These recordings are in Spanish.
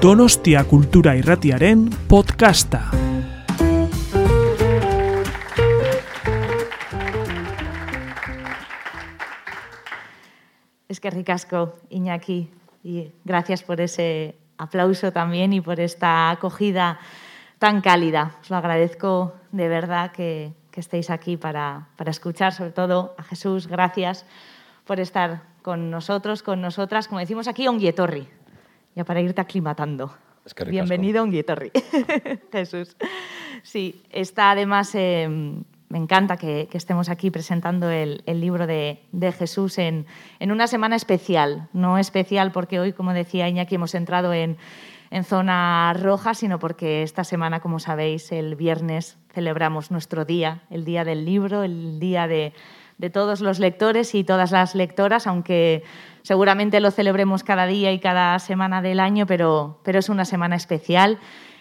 Donostia Kultura Irratiaren podcasta. Es que ricasco, Iñaki, y gracias por ese aplauso también y por esta acogida tan cálida. Os lo agradezco de verdad que, estéis aquí para, para, escuchar, sobre todo a Jesús. Gracias por estar con nosotros, con nosotras, como decimos aquí, un Yetorri, ya para irte aclimatando. Es que Bienvenido a un Yetorri, Jesús. Sí, está además, eh, me encanta que, que, estemos aquí presentando el, el libro de, de Jesús en, en, una semana especial. No especial porque hoy, como decía Iñaki, hemos entrado en, en zona roja, sino porque esta semana, como sabéis, el viernes celebramos nuestro día, el día del libro, el día de, de todos los lectores y todas las lectoras, aunque seguramente lo celebremos cada día y cada semana del año, pero, pero es una semana especial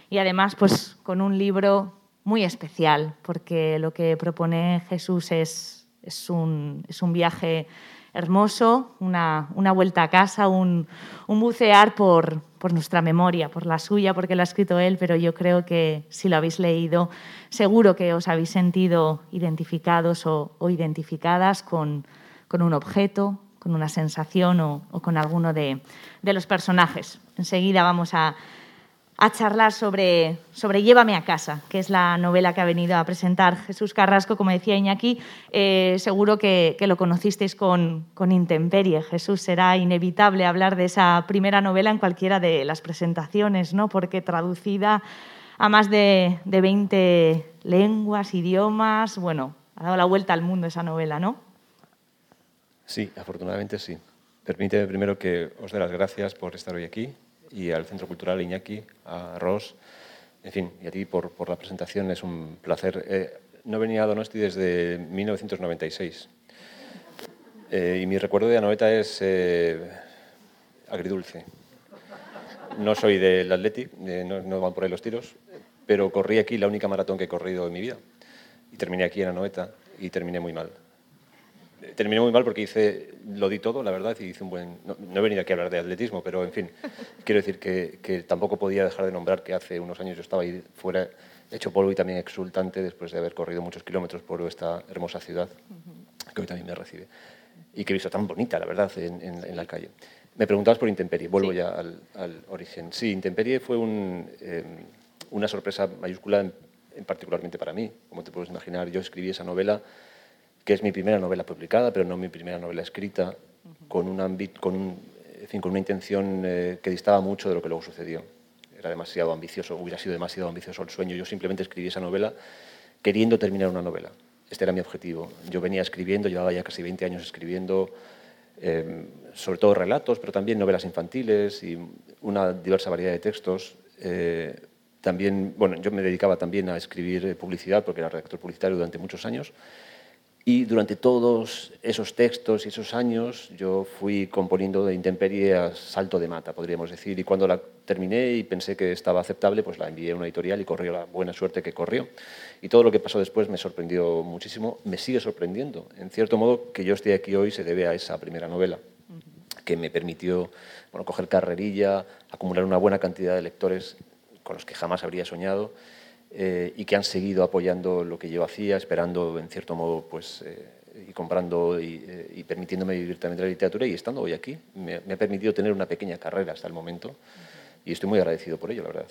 y además pues con un libro muy especial, porque lo que propone Jesús es, es, un, es un viaje hermoso, una, una, vuelta a casa, un, un bucear por, por, nuestra memoria, por la suya, porque lo ha escrito él, pero yo creo que si lo habéis leído, seguro que os habéis sentido identificados o, o identificadas con, con, un objeto, con una sensación o, o con alguno de, de, los personajes. Enseguida vamos a, a charlar sobre, sobre Llévame a casa, que es la novela que ha venido a presentar Jesús Carrasco, como decía Iñaki. Eh, seguro que, lo conocisteis con, con Intemperie. Jesús, será inevitable hablar de esa primera novela en cualquiera de las presentaciones, ¿no? porque traducida a más de, de 20 lenguas, idiomas, bueno, ha dado la vuelta al mundo esa novela, ¿no? Sí, afortunadamente sí. Permíteme primero que os dé las gracias por estar hoy aquí y al Centro Cultural Iñaki, a Ross, en fin, y a ti por, la presentación. Es un placer. Eh, no venía a Donosti desde 1996. Eh, y mi recuerdo de Anoeta es eh, agridulce. No soy del Athletic, no, no, van por ahí los tiros, pero corrí aquí la única maratón que he corrido en mi vida. Y terminé aquí en Anoeta y terminé muy mal terminé muy mal porque hice, lo di todo, la verdad, y hice un buen... No, no, he venido aquí a hablar de atletismo, pero en fin, quiero decir que, que, tampoco podía dejar de nombrar que hace unos años yo estaba ahí fuera, hecho polvo y también exultante después de haber corrido muchos kilómetros por esta hermosa ciudad, que hoy también me recibe, y que he visto tan bonita, la verdad, en, en, en la calle. Me preguntabas por Intemperie, vuelvo sí. ya al, al, origen. Sí, Intemperie fue un, eh, una sorpresa mayúscula, en, en particularmente para mí, como te puedes imaginar. Yo escribí esa novela que es mi primera novela publicada, pero no mi primera novela escrita, con, un con, un, en fin, con una intención eh, que distaba mucho de lo que luego sucedió. Era demasiado ambicioso, hubiera sido demasiado ambicioso el sueño. Yo simplemente escribí esa novela queriendo terminar una novela. Este era mi objetivo. Yo venía escribiendo, llevaba ya casi 20 años escribiendo, eh, sobre todo relatos, pero también novelas infantiles y una diversa variedad de textos. Eh, también, bueno, yo me dedicaba también a escribir publicidad porque era redactor publicitario durante muchos años. Y durante todos esos textos y esos años yo fui componiendo de intemperie a salto de mata, podríamos decir. Y cuando la terminé y pensé que estaba aceptable, pues la envié a una editorial y corrió la buena suerte que corrió. Y todo lo que pasó después me sorprendió muchísimo, me sigue sorprendiendo. En cierto modo, que yo esté aquí hoy se debe a esa primera novela, que me permitió bueno, coger carrerilla, acumular una buena cantidad de lectores con los que jamás habría soñado eh, y que han seguido apoyando lo que yo hacía, esperando en cierto modo pues, eh, y comprando y, eh, y, permitiéndome vivir también de la literatura y estando hoy aquí me, me, ha permitido tener una pequeña carrera hasta el momento y estoy muy agradecido por ello, la verdad.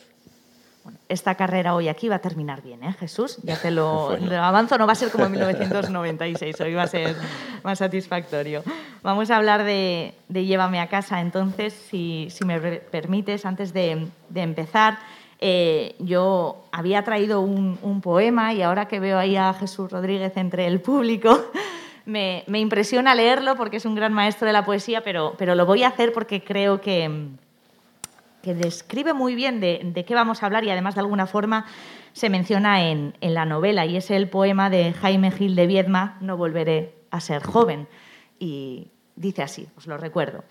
Bueno, esta carrera hoy aquí va a terminar bien, ¿eh, Jesús? Ya te lo, bueno. lo avanzo, no va a ser como en 1996, hoy va a ser más satisfactorio. Vamos a hablar de, de Llévame a casa, entonces, si, si me permites, antes de, de empezar, eh, yo había traído un, poema y ahora que veo ahí a Jesús Rodríguez entre el público, me, impresiona leerlo porque es un gran maestro de la poesía, pero, pero lo voy a hacer porque creo que, que describe muy bien de, de, qué vamos a hablar y además de alguna forma se menciona en, en la novela y es el poema de Jaime Gil de Viedma, No volveré a ser joven. Y dice así, os lo recuerdo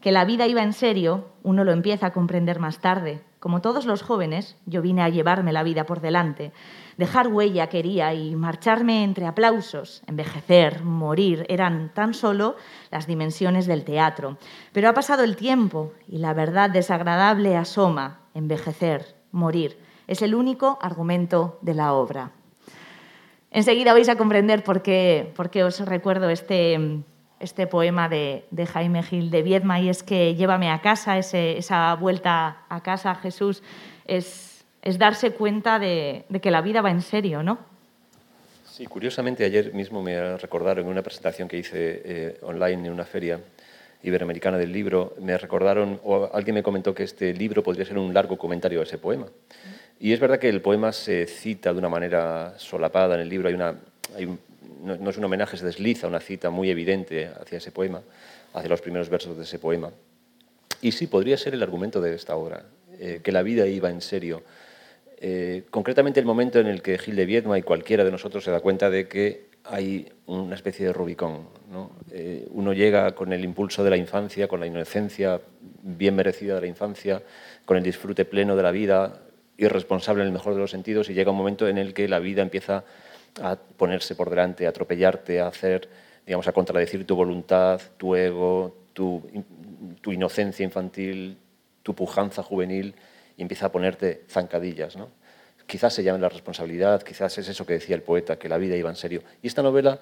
que la vida iba en serio, uno lo empieza a comprender más tarde. Como todos los jóvenes, yo vine a llevarme la vida por delante. Dejar huella quería y marcharme entre aplausos, envejecer, morir, eran tan solo las dimensiones del teatro. Pero ha pasado el tiempo y la verdad desagradable asoma. envejecer, morir. Es el único argumento de la obra. Enseguida vais a comprender por qué, por qué os recuerdo este, este poema de, Jaime Gil de Viedma y es que llévame a casa, esa vuelta a casa, Jesús, es, es darse cuenta de, que la vida va en serio, ¿no? Sí, curiosamente ayer mismo me recordaron en una presentación que hice eh, online en una feria iberoamericana del libro, me recordaron, o alguien me comentó que este libro podría ser un largo comentario a ese poema. Y es verdad que el poema se cita de una manera solapada en el libro, hay una, hay no, es un homenaje, se desliza una cita muy evidente hacia ese poema, hacia los primeros versos de ese poema. Y sí, podría ser el argumento de esta obra, eh, que la vida iba en serio. Eh, concretamente el momento en el que Gil de Viedma y cualquiera de nosotros se da cuenta de que hay una especie de Rubicón. Eh, uno llega con el impulso de la infancia, con la inocencia bien merecida de la infancia, con el disfrute pleno de la vida, irresponsable en el mejor de los sentidos, y llega un momento en el que la vida empieza a ponerse por delante, a atropellarte, a hacer, digamos, a contradecir tu voluntad, tu ego, tu, inocencia infantil, tu pujanza juvenil, y empieza a ponerte zancadillas, ¿no? Quizás se llame la responsabilidad, quizás es eso que decía el poeta, que la vida iba en serio. Y esta novela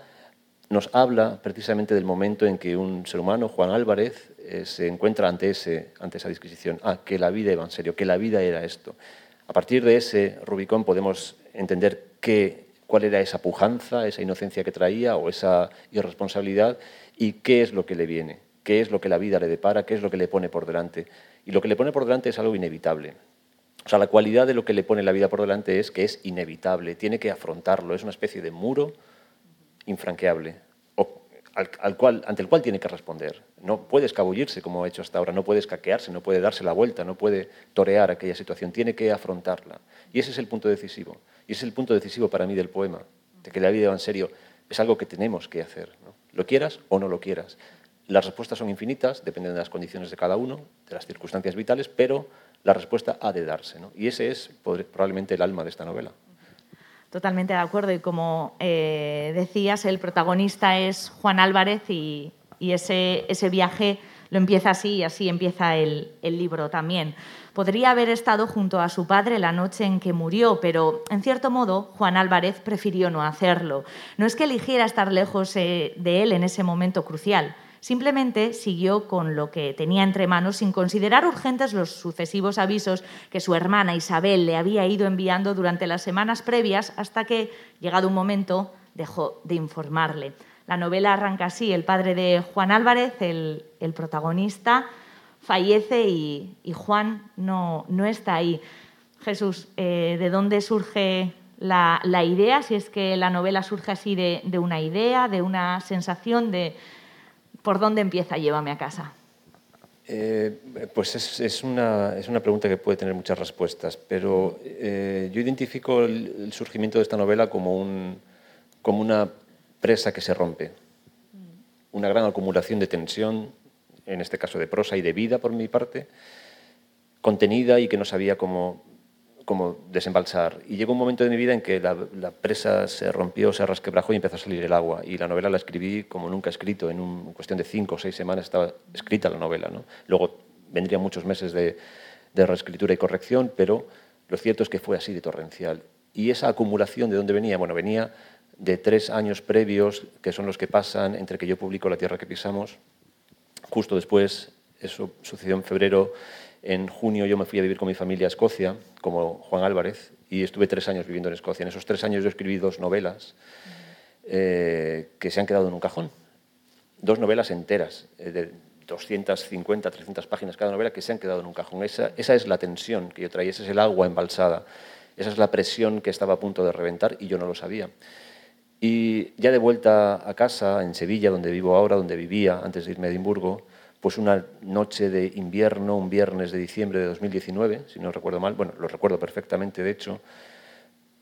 nos habla precisamente del momento en que un ser humano, Juan Álvarez, eh, se encuentra ante, ese, ante esa disquisición. Ah, que la vida iba en serio, que la vida era esto. A partir de ese Rubicón podemos entender que cuál era esa pujanza, esa inocencia que traía o esa irresponsabilidad y qué es lo que le viene, qué es lo que la vida le depara, qué es lo que le pone por delante. Y lo que le pone por delante es algo inevitable. O sea, la cualidad de lo que le pone la vida por delante es que es inevitable, tiene que afrontarlo, es una especie de muro infranqueable, al, cual, ante el cual tiene que responder. No puede escabullirse como ha hecho hasta ahora, no puede escaquearse, no puede darse la vuelta, no puede torear aquella situación, tiene que afrontarla. Y ese es el punto decisivo. Y es el punto decisivo para mí del poema, de que la vida va en serio es algo que tenemos que hacer, lo quieras o no lo quieras. Las respuestas son infinitas, dependen de las condiciones de cada uno, de las circunstancias vitales, pero la respuesta ha de darse. Y ese es probablemente el alma de esta novela. Totalmente de acuerdo. Y como eh, decías, el protagonista es Juan Álvarez y, ese, ese, viaje lo empieza así y así empieza el, el libro también. Podría haber estado junto a su padre la noche en que murió, pero en cierto modo Juan Álvarez prefirió no hacerlo. No es que eligiera estar lejos eh, de él en ese momento crucial. Simplemente siguió con lo que tenía entre manos sin considerar urgentes los sucesivos avisos que su hermana Isabel le había ido enviando durante las semanas previas hasta que, llegado un momento, dejó de informarle. La novela arranca así, el padre de Juan Álvarez, el, el protagonista, fallece y, Juan no, no, está ahí. Jesús, eh, ¿de dónde surge la, idea? Si es que la novela surge así de, una idea, de una sensación, de por dónde empieza Llévame a casa. Eh, pues es, una, es, una, pregunta que puede tener muchas respuestas, pero eh, yo identifico el, surgimiento de esta novela como, un, como una presa que se rompe, una gran acumulación de tensión, en este caso de prosa y de vida por mi parte, contenida y que no sabía cómo, cómo desembalsar. Y llegó un momento de mi vida en que la, presa se rompió, se rasquebrajó y empezó a salir el agua. Y la novela la escribí como nunca he escrito, en, un, cuestión de cinco o seis semanas estaba escrita la novela. ¿no? Luego vendrían muchos meses de, de reescritura y corrección, pero lo cierto es que fue así de torrencial. Y esa acumulación, ¿de dónde venía? Bueno, venía de tres años previos, que son los que pasan entre que yo publico La Tierra que Pisamos Justo después, eso sucedió en febrero, en junio yo me fui a vivir con mi familia a Escocia, como Juan Álvarez, y estuve tres años viviendo en Escocia. En esos tres años yo escribí dos novelas eh, que se han quedado en un cajón. Dos novelas enteras, eh, de 250, 300 páginas cada novela, que se han quedado en un cajón. Esa, esa es la tensión que yo traía, ese es el agua embalsada, esa es la presión que estaba a punto de reventar y yo no lo sabía. Y ya de vuelta a casa, en Sevilla, donde vivo ahora, donde vivía antes de irme a Edimburgo, pues una noche de invierno, un viernes de diciembre de 2019, si no recuerdo mal, bueno, lo recuerdo perfectamente, de hecho,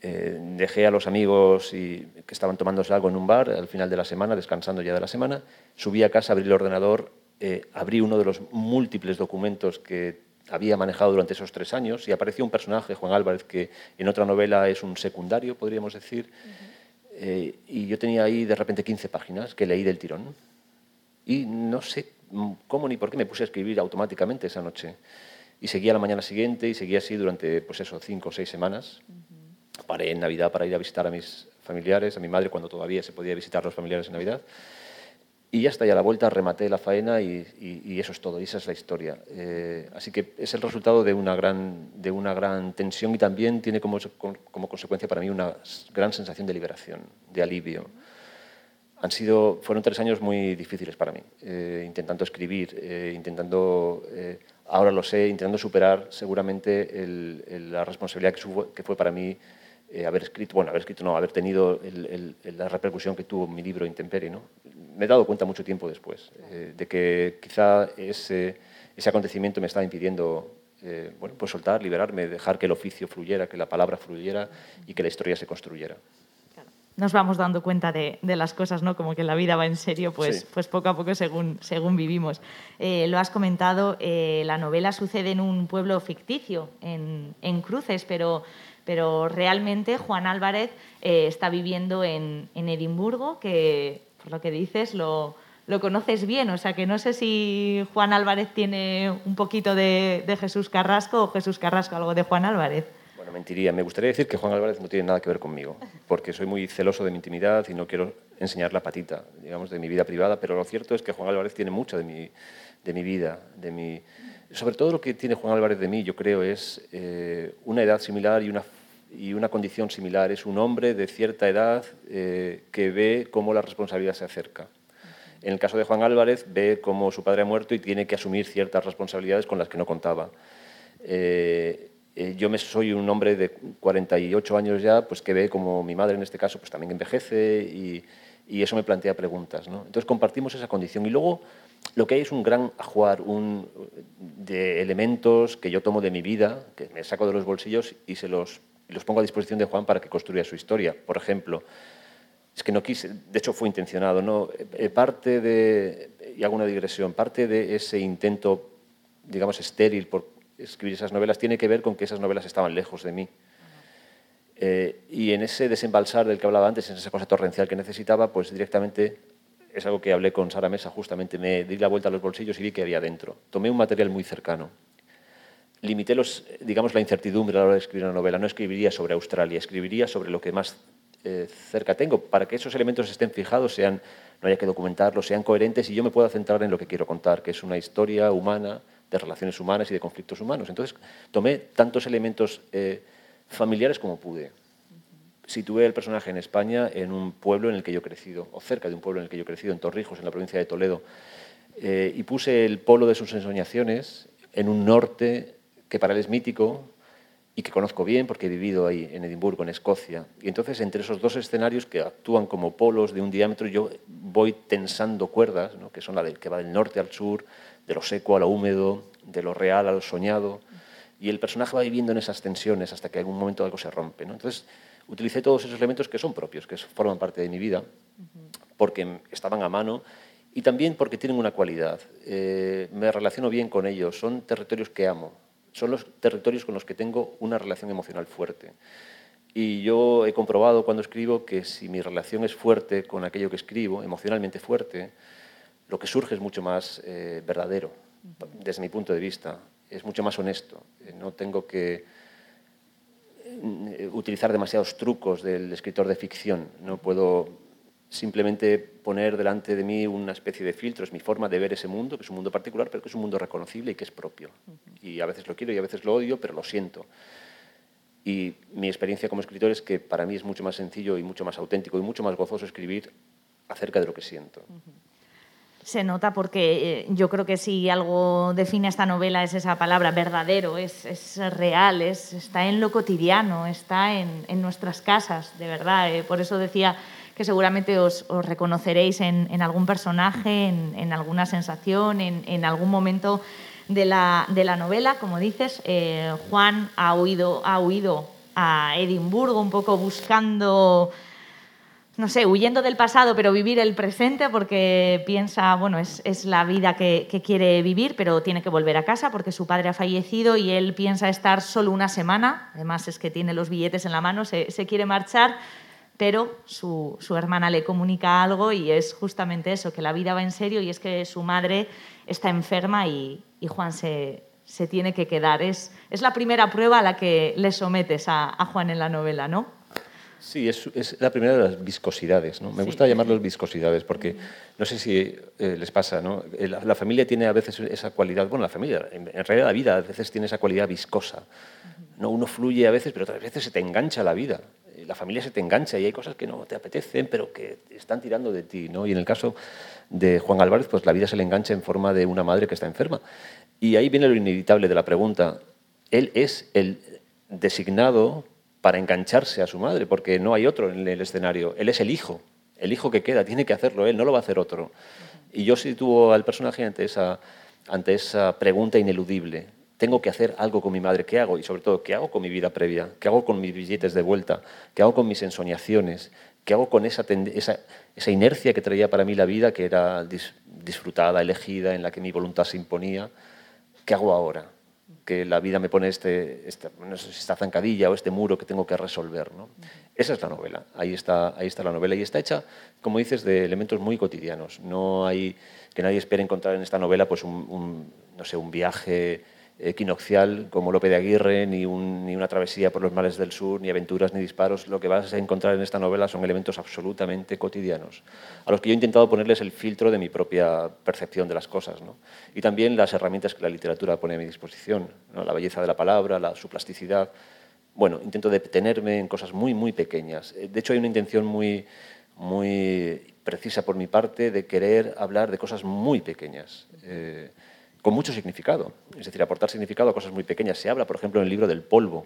eh, dejé a los amigos que estaban tomándose algo en un bar al final de la semana, descansando ya de la semana, subí a casa, abrí el ordenador, eh, abrí uno de los múltiples documentos que había manejado durante esos tres años y apareció un personaje, Juan Álvarez, que en otra novela es un secundario, podríamos decir. Eh, y yo tenía ahí de repente 15 páginas que leí del tirón. Y no sé cómo ni por qué me puse a escribir automáticamente esa noche. y seguía la mañana siguiente y seguía así durante, pues eso, cinco o seis semanas. Paré en Navidad para ir a visitar a mis familiares, a mi madre cuando todavía se podía visitar a los familiares en Navidad. Y ya está, y a la vuelta rematé la faena y, eso es todo, y esa es la historia. Eh, así que es el resultado de una, gran, de una gran tensión y también tiene como, como consecuencia para mí una gran sensación de liberación, de alivio. Han sido, fueron tres años muy difíciles para mí, eh, intentando escribir, eh, intentando, ahora lo sé, intentando superar seguramente la responsabilidad que, que fue para mí eh, haber escrito, bueno, haber escrito no, haber tenido la repercusión que tuvo mi libro Intemperie, ¿no? Me he dado cuenta mucho tiempo después eh, de que quizá ese, ese acontecimiento me estaba impidiendo eh, bueno, pues soltar, liberarme, dejar que el oficio fluyera, que la palabra fluyera y que la historia se construyera. Nos vamos dando cuenta de, de, las cosas, ¿no? Como que la vida va en serio, pues, pues poco a poco según, según vivimos. lo has comentado, la novela sucede en un pueblo ficticio, en, en Cruces, pero pero realmente Juan Álvarez eh, está viviendo en, Edimburgo, que por lo que dices lo, conoces bien, o sea que no sé si Juan Álvarez tiene un poquito de, Jesús Carrasco o Jesús Carrasco algo de Juan Álvarez. Bueno, mentiría. Me gustaría decir que Juan Álvarez no tiene nada que ver conmigo, porque soy muy celoso de mi intimidad y no quiero enseñar la patita, digamos, de mi vida privada, pero lo cierto es que Juan Álvarez tiene mucho de mi, de mi vida, de mi... Sobre todo lo que tiene Juan Álvarez de mí, yo creo, es eh, una edad similar y una y una condición similar. Es un hombre de cierta edad eh, que ve cómo la responsabilidad se acerca. En el caso de Juan Álvarez, ve cómo su padre ha muerto y tiene que asumir ciertas responsabilidades con las que no contaba. Eh, eh, yo me, soy un hombre de 48 años ya, pues que ve como mi madre en este caso pues también envejece y, y eso me plantea preguntas. ¿no? Entonces compartimos esa condición y luego lo que hay es un gran ajuar un, de elementos que yo tomo de mi vida, que me saco de los bolsillos y se los y los pongo a disposición de Juan para que construya su historia. Por ejemplo, es que no quise, de hecho fue intencionado, ¿no? Eh, parte de, y hago una digresión, parte de ese intento, digamos, estéril por escribir esas novelas tiene que ver con que esas novelas estaban lejos de mí. Eh, y en ese desembalsar del que hablaba antes, en esa cosa torrencial que necesitaba, pues directamente es algo que hablé con Sara Mesa, justamente me di la vuelta a los bolsillos y vi que había dentro. Tomé un material muy cercano, limité digamos, la incertidumbre a la hora de escribir una novela. No escribiría sobre Australia, escribiría sobre lo que más eh, cerca tengo, para que esos elementos estén fijados, sean, no haya que documentarlos, sean coherentes y yo me pueda centrar en lo que quiero contar, que es una historia humana, de relaciones humanas y de conflictos humanos. Entonces, tomé tantos elementos eh, familiares como pude. Situé el personaje en España, en un pueblo en el que yo he crecido, o cerca de un pueblo en el que yo he crecido, en Torrijos, en la provincia de Toledo, eh, y puse el polo de sus ensoñaciones en un norte que para él es mítico y que conozco bien porque he vivido ahí en Edimburgo, en Escocia. Y entonces entre esos dos escenarios que actúan como polos de un diámetro, yo voy tensando cuerdas, que son la del que va del norte al sur, de lo seco a lo húmedo, de lo real a lo soñado. Y el personaje va viviendo en esas tensiones hasta que en algún momento algo se rompe. Entonces utilicé todos esos elementos que son propios, que forman parte de mi vida, porque estaban a mano y también porque tienen una cualidad. Eh, me relaciono bien con ellos, son territorios que amo, son los territorios con los que tengo una relación emocional fuerte. Y yo he comprobado cuando escribo que si mi relación es fuerte con aquello que escribo, emocionalmente fuerte, lo que surge es mucho más eh, verdadero, desde mi punto de vista. Es mucho más honesto. Eh, no tengo que eh, utilizar demasiados trucos del escritor de ficción. No puedo simplemente poner delante de mí una especie de filtro, es mi forma de ver ese mundo, que es un mundo particular, pero que es un mundo reconocible y que es propio. Y a veces lo quiero y a veces lo odio, pero lo siento. Y mi experiencia como escritor es que para mí es mucho más sencillo y mucho más auténtico y mucho más gozoso escribir acerca de lo que siento. Se nota porque eh, yo creo que si algo define esta novela es esa palabra verdadero, es, es real, es, está en lo cotidiano, está en, en nuestras casas, de verdad. Eh, por eso decía que seguramente os, reconoceréis en, algún personaje, en, alguna sensación, en, algún momento de la, novela. Como dices, eh, Juan ha huido, ha huido a Edimburgo un poco buscando no sé, huyendo del pasado, pero vivir el presente porque piensa, bueno, es, la vida que, quiere vivir, pero tiene que volver a casa porque su padre ha fallecido y él piensa estar solo una semana, además es que tiene los billetes en la mano, se, se quiere marchar, pero su, hermana le comunica algo y es justamente eso, que la vida va en serio y es que su madre está enferma y, Juan se, se tiene que quedar. Es, es la primera prueba a la que le sometes a, a Juan en la novela, ¿no? Sí, es, es, la primera de las viscosidades. ¿no? Me Sí. gusta llamarlos viscosidades porque no sé si eh, les pasa. ¿no? Eh, La, la familia tiene a veces esa cualidad, bueno, la familia, en, en realidad la vida a veces tiene esa cualidad viscosa. ¿no? Uno fluye a veces, pero otras veces se te engancha la vida. La familia se te engancha y hay cosas que no te apetecen, pero que están tirando de ti. ¿no? Y en el caso de Juan Álvarez, pues la vida se le engancha en forma de una madre que está enferma. Y ahí viene lo inevitable de la pregunta. Él es el designado para engancharse a su madre, porque no hay otro en el escenario. Él es el hijo, el hijo que queda, tiene que hacerlo él, no lo va a hacer otro. Y yo sitúo al personaje ante esa, ante esa pregunta ineludible. Tengo que hacer algo con mi madre, ¿qué hago? Y sobre todo, ¿qué hago con mi vida previa? ¿Qué hago con mis billetes de vuelta? ¿Qué hago con mis ensoñaciones? ¿Qué hago con esa, esa, esa inercia que traía para mí la vida, que era dis- disfrutada, elegida, en la que mi voluntad se imponía? ¿Qué hago ahora? Que la vida me pone este, esta, no sé si esta zancadilla o este muro que tengo que resolver. ¿no? Esa es la novela, ahí está, ahí está la novela. Y está hecha, como dices, de elementos muy cotidianos. No hay que nadie espere encontrar en esta novela pues, un, un, no sé, un viaje equinoccial como Lope de Aguirre, ni, un- ni una travesía por los mares del sur, ni aventuras, ni disparos. Lo que vas a encontrar en esta novela son elementos absolutamente cotidianos, a los que yo he intentado ponerles el filtro de mi propia percepción de las cosas. ¿no? Y también las herramientas que la literatura pone a mi disposición, la belleza de la palabra, la, su plasticidad. Bueno, intento detenerme en cosas muy, muy pequeñas. Eh, De hecho, hay una intención muy, muy precisa por mi parte de querer hablar de cosas muy pequeñas. eh, con mucho significado, es decir, aportar significado a cosas muy pequeñas. Se habla, por ejemplo, en el libro del polvo,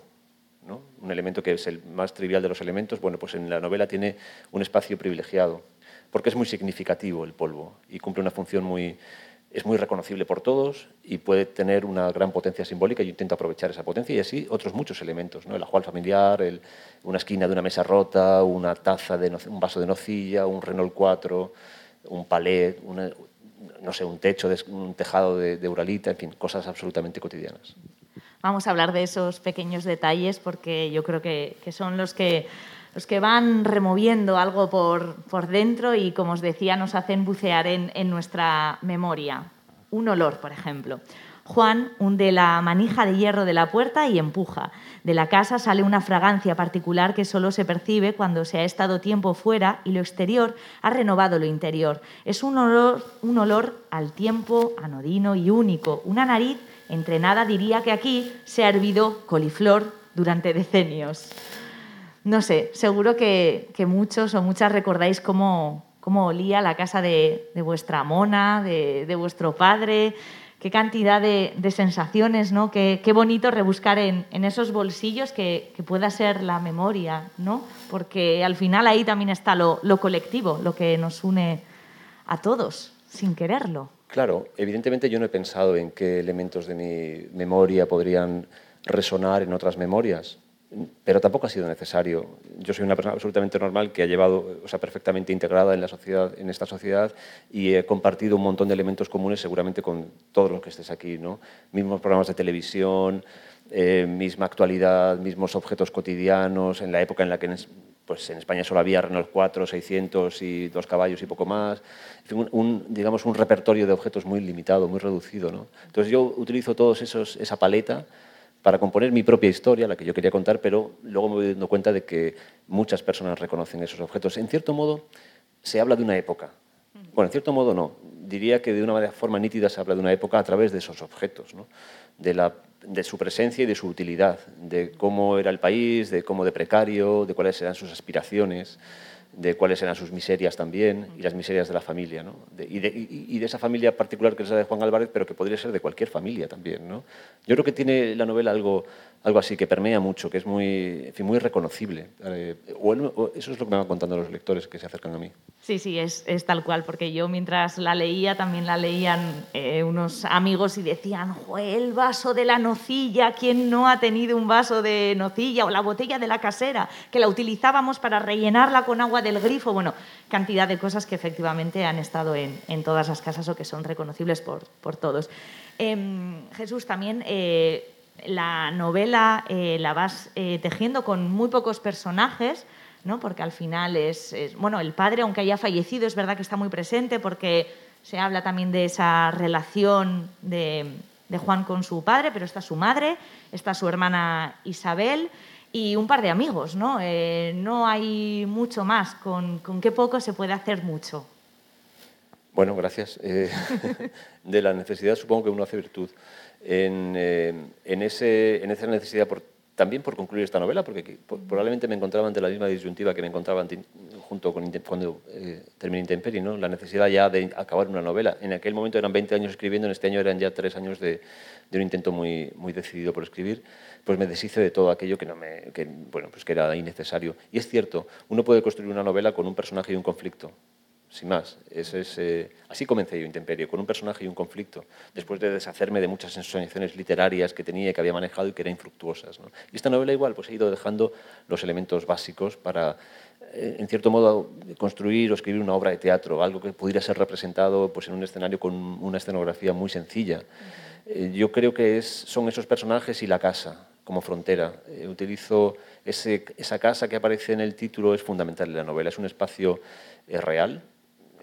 ¿no? un elemento que es el más trivial de los elementos, bueno, pues en la novela tiene un espacio privilegiado, porque es muy significativo el polvo y cumple una función muy, es muy reconocible por todos y puede tener una gran potencia simbólica. Yo intento aprovechar esa potencia y así otros muchos elementos, ¿no? el ajuar familiar, una esquina de una mesa rota, una taza de un vaso de nocilla, un Renault 4, un palet, una- no sé, un techo, un tejado de, de uralita, en fin, cosas absolutamente cotidianas. Vamos a hablar de esos pequeños detalles porque yo creo que, que son los que, los que van removiendo algo por, por dentro y, como os decía, nos hacen bucear en, en nuestra memoria. Un olor, por ejemplo. Juan hunde la manija de hierro de la puerta y empuja. De la casa sale una fragancia particular que solo se percibe cuando se ha estado tiempo fuera y lo exterior ha renovado lo interior. Es un olor, al tiempo anodino y único. Una nariz entrenada diría que aquí se ha hervido coliflor durante decenios. No sé, seguro que, muchos o muchas recordáis cómo, olía la casa de, vuestra mona, de vuestro padre, qué cantidad de, sensaciones, ¿no? Qué, bonito rebuscar en, esos bolsillos que, pueda ser la memoria, ¿no? Porque al final ahí también está lo colectivo, lo que nos une a todos, sin quererlo. Claro, evidentemente yo no he pensado en qué elementos de mi memoria podrían resonar en otras memorias, pero tampoco ha sido necesario. Yo soy una persona absolutamente normal que ha llevado, o sea, perfectamente integrada en la sociedad, en esta sociedad y he compartido un montón de elementos comunes seguramente con todos los que estés aquí, ¿no? Mismos programas de televisión, eh, misma actualidad, mismos objetos cotidianos, en la época en la que en, es- pues en España solo había Renault 4, 600 y dos caballos y poco más. Un, digamos, un repertorio de objetos muy limitado, muy reducido. ¿no? Entonces yo utilizo todos esos, esa paleta para componer mi propia historia, la que yo quería contar, pero luego me voy dando cuenta de que muchas personas reconocen esos objetos. En cierto modo, se habla de una época. Bueno, en cierto modo no. Diría que de una forma nítida se habla de una época a través de esos objetos, ¿no? de, la, de su presencia y de su utilidad, de cómo era el país, de cómo de precario, de cuáles eran sus aspiraciones, de cuáles eran sus miserias también y las miserias de la familia. ¿no? Y, de, de esa familia particular que es la de Juan Álvarez, pero que podría ser de cualquier familia también. ¿no? Yo creo que tiene la novela algo, algo así que permea mucho, que es muy, muy reconocible. Eh, eso es lo que me van contando los lectores que se acercan a mí. Sí, sí, es, es tal cual, porque yo mientras la leía también la leían eh, unos amigos y decían, "Jue, el vaso de la nocilla, ¿quién no ha tenido un vaso de nocilla? O la botella de la casera, que la utilizábamos para rellenarla con agua del grifo. Bueno, cantidad de cosas que efectivamente han estado en, en todas las casas o que son reconocibles por, por todos. Em, Jesús, también eh, la novela eh, la vas eh, tejiendo con muy pocos personajes, ¿no? porque al final es, bueno, el padre, aunque haya fallecido, es verdad que está muy presente porque se habla también de esa relación de, Juan con su padre, pero está su madre, está su hermana Isabel y un par de amigos, ¿no? Eh, no hay mucho más, con, qué poco se puede hacer mucho. Bueno, gracias. De la necesidad supongo que uno hace virtud. En, eh, en, ese, en esa necesidad por también por concluir esta novela, porque probablemente me encontraba ante la misma disyuntiva que me encontraba junto con cuando eh, terminé Intemperi, ¿no? la necesidad ya de acabar una novela. En aquel momento eran 20 años escribiendo, en este año eran ya 3 años de, de, un intento muy, muy decidido por escribir, pues me deshice de todo aquello que, no me, que, bueno, pues que era innecesario. Y es cierto, uno puede construir una novela con un personaje y un conflicto, sin más. es, eh, así comencé yo Intemperio, con un personaje y un conflicto, después de deshacerme de muchas ensoñaciones literarias que tenía y que había manejado y que eran infructuosas. Y esta novela igual, pues he ido dejando los elementos básicos para, eh, en cierto modo, construir o escribir una obra de teatro, algo que pudiera ser representado pues, en un escenario con una escenografía muy sencilla. Eh, yo creo que es, son esos personajes y la casa como frontera. utilizo ese, esa casa que aparece en el título, es fundamental en la novela, es un espacio real,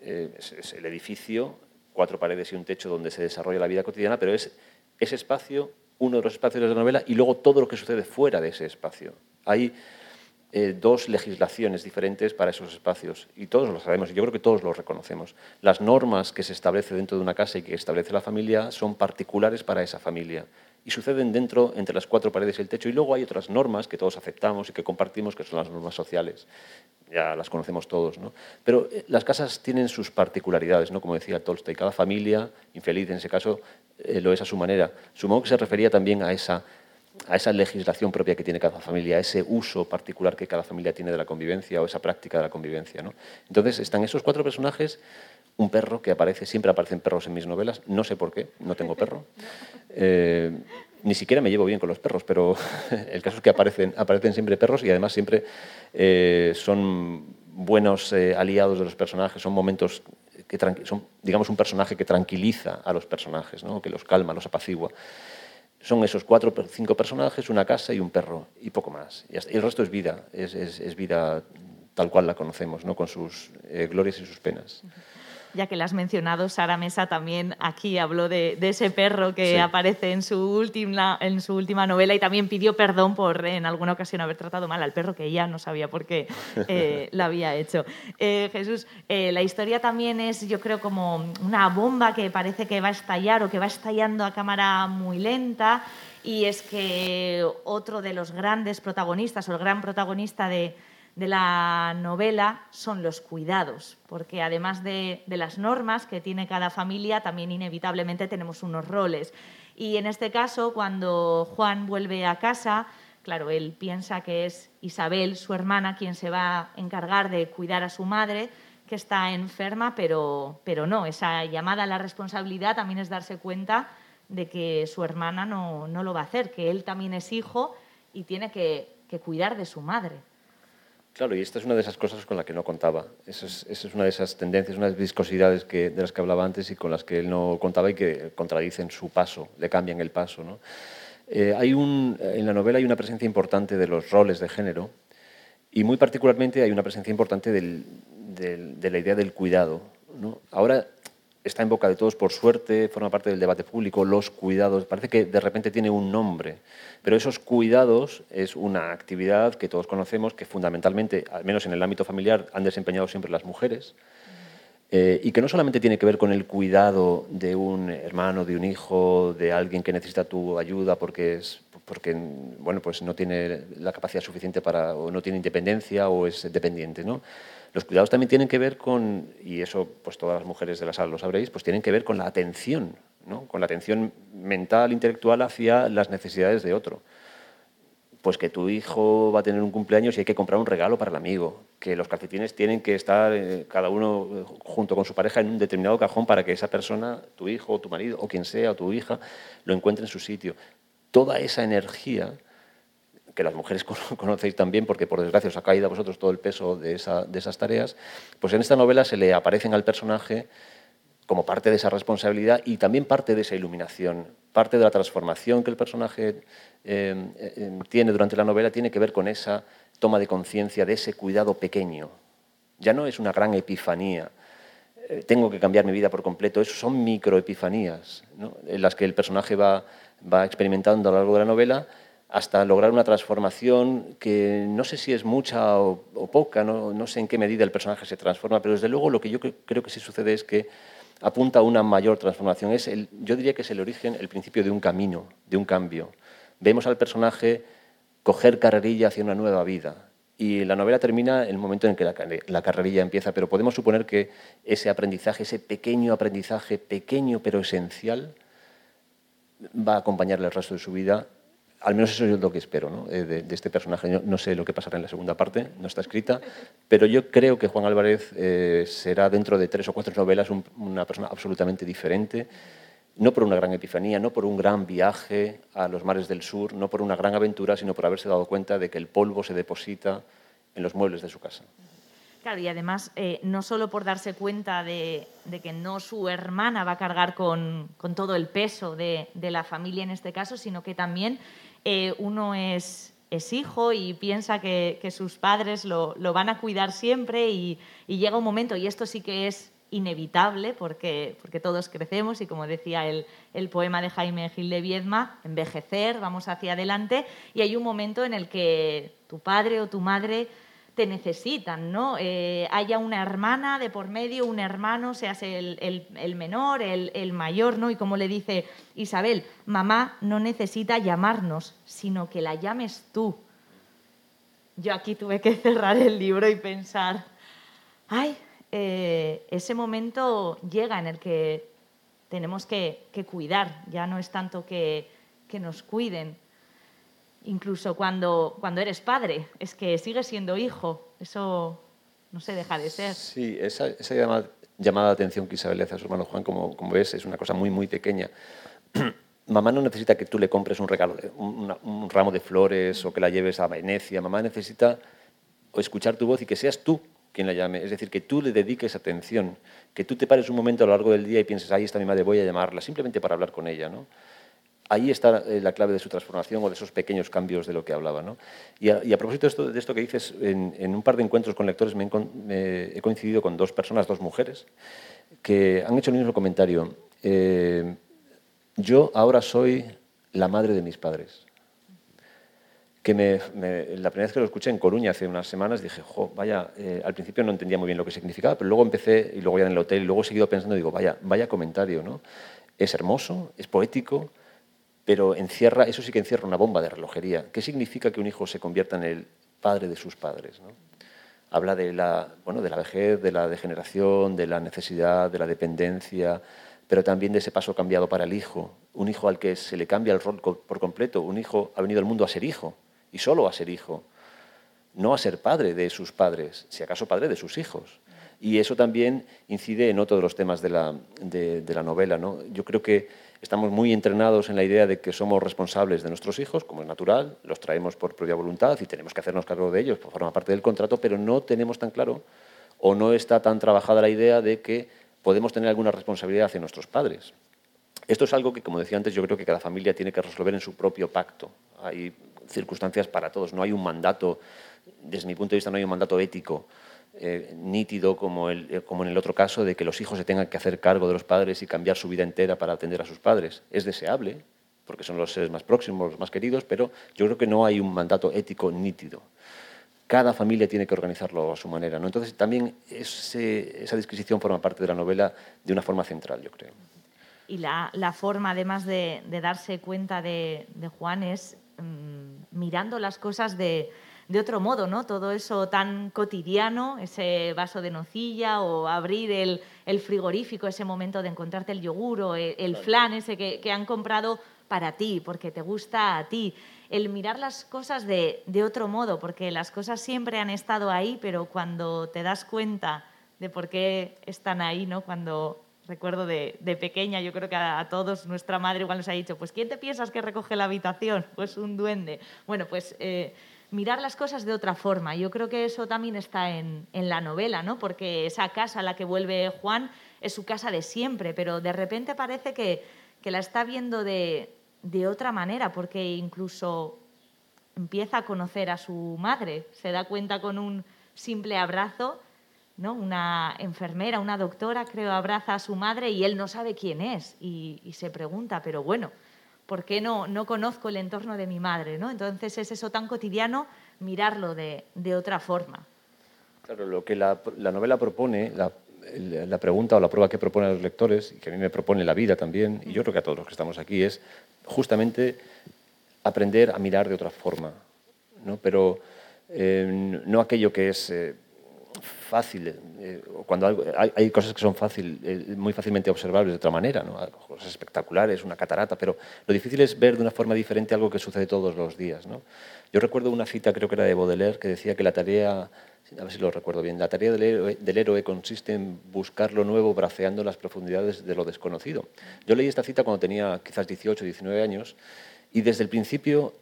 eh, es, el edificio, cuatro paredes y un techo donde se desarrolla la vida cotidiana, pero es ese espacio, uno de los espacios de la novela, y luego todo lo que sucede fuera de ese espacio. Hay eh, dos legislaciones diferentes para esos espacios, y todos lo sabemos, y yo creo que todos lo reconocemos. Las normas que se establecen dentro de una casa y que establece la familia son particulares para esa familia y suceden dentro, entre las cuatro paredes y el techo. Y luego hay otras normas que todos aceptamos y que compartimos, que son las normas sociales. Ya las conocemos todos. ¿no? Pero eh, las casas tienen sus particularidades, ¿no? como decía Tolstoy. Cada familia, infeliz en ese caso, eh, lo es a su manera. Supongo que se refería también a esa, a esa legislación propia que tiene cada familia, a ese uso particular que cada familia tiene de la convivencia o esa práctica de la convivencia. ¿no? Entonces están esos cuatro personajes un perro que aparece, siempre aparecen perros en mis novelas, no sé por qué, no tengo perro. Eh, ni siquiera me llevo bien con los perros, pero el caso es que aparecen, aparecen siempre perros y además siempre eh, son buenos eh, aliados de los personajes, son momentos que son, digamos, un personaje que tranquiliza a los personajes, ¿no? que los calma, los apacigua. Son esos cuatro o cinco personajes, una casa y un perro, y poco más. Y, el resto es vida, es, es, vida tal cual la conocemos, ¿no? con sus glorias y sus penas ya que la has mencionado, Sara Mesa también aquí habló de, ese perro que aparece en su, última, en su última novela y también pidió perdón por en alguna ocasión haber tratado mal al perro, que ella no sabía por qué eh, lo había hecho. Eh, Jesús, eh, la historia también es, yo creo, como una bomba que parece que va a estallar o que va estallando a cámara muy lenta. Y es que otro de los grandes protagonistas o el gran protagonista de, de la novela son los cuidados, porque además de, las normas que tiene cada familia, también inevitablemente tenemos unos roles. Y en este caso, cuando Juan vuelve a casa, claro, él piensa que es Isabel, su hermana, quien se va a encargar de cuidar a su madre, que está enferma, pero, pero no, esa llamada a la responsabilidad también es darse cuenta de que su hermana no, lo va a hacer, que él también es hijo y tiene que cuidar de su madre. Claro, y esta es una de esas cosas con las que no contaba. Esa es, una de esas tendencias, unas viscosidades que, de las que hablaba antes y con las que él no contaba y que contradicen su paso, le cambian el paso. ¿no? Eh, hay un, en la novela hay una presencia importante de los roles de género y muy particularmente hay una presencia importante de la idea del cuidado. ¿no? Ahora está en boca de todos por suerte, forma parte del debate público, los cuidados, parece que de repente tiene un nombre, pero esos cuidados es una actividad que todos conocemos que fundamentalmente, al menos en el ámbito familiar, han desempeñado siempre las mujeres. Eh, y que no solamente tiene que ver con el cuidado de un hermano, de un hijo, de alguien que necesita tu ayuda porque, es, porque bueno, pues no tiene la capacidad suficiente para, o no tiene independencia o es dependiente, ¿no? Los cuidados también tienen que ver con, y eso pues todas las mujeres de la sala lo sabréis, pues tienen que ver con la atención, ¿no? con la atención mental, intelectual hacia las necesidades de otro. Pues que tu hijo va a tener un cumpleaños y hay que comprar un regalo para el amigo, que los calcetines tienen que estar eh, cada uno eh, junto con su pareja en un determinado cajón para que esa persona, tu hijo, tu marido, o quien sea, o tu hija, lo encuentre en su sitio. Toda esa energía que las mujeres conocéis también, porque por desgracia os ha caído a vosotros todo el peso de, esas tareas, pues en esta novela se le aparecen al personaje como parte de esa responsabilidad y también parte de esa iluminación, parte de la transformación que el personaje eh, eh, tiene durante la novela tiene que ver con esa toma de conciencia de ese cuidado pequeño. Ya no es una gran epifanía, eh, tengo que cambiar mi vida por completo. Eso son microepifanías, ¿no? en las que el personaje va, va experimentando a lo largo de la novela hasta lograr una transformación que no sé si es mucha o, poca, no, no, sé en qué medida el personaje se transforma, pero desde luego lo que yo creo que sí sucede es que apunta a una mayor transformación. Es el, yo diría que es el origen, el principio de un camino, de un cambio. Vemos al personaje coger carrerilla hacia una nueva vida, y la novela termina en el momento en que la, carrerilla empieza, pero podemos suponer que ese aprendizaje, ese pequeño aprendizaje, pequeño pero esencial, va a acompañarle el resto de su vida. Al menos eso es lo que espero eh, de, este personaje. no sé lo que pasará en la segunda parte, no está escrita, pero yo creo que Juan Álvarez eh, será dentro de tres o cuatro novelas una persona absolutamente diferente no por una gran epifanía, no por un gran viaje a los mares del sur, no por una gran aventura, sino por haberse dado cuenta de que el polvo se deposita en los muebles de su casa. Claro, y además, eh, no solo por darse cuenta de, que no su hermana va a cargar con, todo el peso de, la familia en este caso, sino que también eh, uno es, hijo y piensa que, sus padres lo, van a cuidar siempre y, y llega un momento, y esto sí que es inevitable porque, porque todos crecemos y como decía el, el, poema de Jaime Gil de Viedma, envejecer, vamos hacia adelante y hay un momento en el que tu padre o tu madre te necesitan, ¿no? Eh, haya una hermana de por medio, un hermano, seas el, menor, el, mayor, ¿no? Y como le dice Isabel, mamá no necesita llamarnos, sino que la llames tú. Yo aquí tuve que cerrar el libro y pensar, ay, eh, ese momento llega en el que tenemos que, cuidar, ya no es tanto que, nos cuiden, incluso cuando, cuando eres padre, es que sigues siendo hijo, eso no se deja de ser. Sí, esa, llamada, llamada, de atención que Isabel le hace a su hermano Juan, como, como ves, es una cosa muy, muy pequeña. mamá no necesita que tú le compres un regalo, un, ramo de flores o que la lleves a Venecia. Mamá necesita escuchar tu voz y que seas tú quien la llame. Es decir, que tú le dediques atención, que tú te pares un momento a lo largo del día y pienses, ahí está mi madre, voy a llamarla, simplemente para hablar con ella. ¿no? Ahí está eh, la clave de su transformación o de esos pequeños cambios de lo que hablaba. ¿no? Y, a, propósito de esto, de esto, que dices, en, un par de encuentros con lectores me, he coincidido con dos personas, dos mujeres, que han hecho el mismo comentario. Eh, yo ahora soy la madre de mis padres que la primera vez que lo escuché en Coruña hace unas semanas dije, vaya, eh, al principio no entendía muy bien lo que significaba, pero luego empecé, y luego ya en el hotel, y luego he seguido pensando, digo, vaya comentario, ¿no? Es hermoso, es poético, pero encierra, eso sí que encierra una bomba de relojería. ¿Qué significa que un hijo se convierta en el padre de sus padres? ¿no? Habla de la, bueno, de la vejez, de la degeneración, de la necesidad, de la dependencia, pero también de ese paso cambiado para el hijo. Un hijo al que se le cambia el rol por completo. Un hijo ha venido al mundo a ser hijo y solo a ser hijo, no a ser padre de sus padres, si acaso padre de sus hijos. Y eso también incide en otro de los temas de la, de, la novela. ¿no? Yo creo que estamos muy entrenados en la idea de que somos responsables de nuestros hijos, como es natural, los traemos por propia voluntad y tenemos que hacernos cargo de ellos, por forma parte del contrato, pero no tenemos tan claro o no está tan trabajada la idea de que podemos tener alguna responsabilidad hacia nuestros padres. Esto es algo que, como decía antes, yo creo que cada familia tiene que resolver en su propio pacto. Hay circunstancias para todos. No hay un mandato, desde mi punto de vista, no hay un mandato ético eh, nítido como, el, eh, como en el otro caso de que los hijos se tengan que hacer cargo de los padres y cambiar su vida entera para atender a sus padres. Es deseable, porque son los seres más próximos, los más queridos, pero yo creo que no hay un mandato ético nítido. Cada familia tiene que organizarlo a su manera. ¿no? Entonces, también esa disquisición forma parte de la novela de una forma central, yo creo. Y la, la forma, además de, darse cuenta de, de Juan, es Mm, mirando las cosas de, de, otro modo, ¿no? Todo eso tan cotidiano, ese vaso de nocilla o abrir el, el frigorífico, ese momento de encontrarte el yogur o el, flan ese que, que, han comprado para ti, porque te gusta a ti. El mirar las cosas de, de otro modo, porque las cosas siempre han estado ahí, pero cuando te das cuenta de por qué están ahí, ¿no? Cuando recuerdo de, pequeña, yo creo que a, todos nuestra madre igual nos ha dicho, pues ¿quién te piensas que recoge la habitación? Pues un duende. Bueno, pues eh, mirar las cosas de otra forma. Yo creo que eso también está en, la novela, ¿no? Porque esa casa a la que vuelve Juan es su casa de siempre, pero de repente parece que, la está viendo de, de otra manera, porque incluso empieza a conocer a su madre, se da cuenta con un simple abrazo ¿no? Una enfermera, una doctora, creo, abraza a su madre y él no sabe quién es y, se pregunta, pero bueno, ¿por qué no, no conozco el entorno de mi madre? ¿no? Entonces es eso tan cotidiano mirarlo de, de otra forma. Claro, lo que la, la novela propone, la, la, pregunta o la prueba que propone a los lectores, y que a mí me propone la vida también, y yo creo que a todos los que estamos aquí, es justamente aprender a mirar de otra forma, ¿no? pero eh, no aquello que es... Eh, fácil, eh, cuando hay, cosas que son fácil, eh, muy fácilmente observables de otra manera, ¿no? cosas espectaculares, una catarata, pero lo difícil es ver de una forma diferente algo que sucede todos los días. ¿no? Yo recuerdo una cita, creo que era de Baudelaire, que decía que la tarea, a ver si lo recuerdo bien, la tarea del héroe, del héroe consiste en buscar lo nuevo braceando las profundidades de lo desconocido. Yo leí esta cita cuando tenía quizás 18, 19 años y desde el principio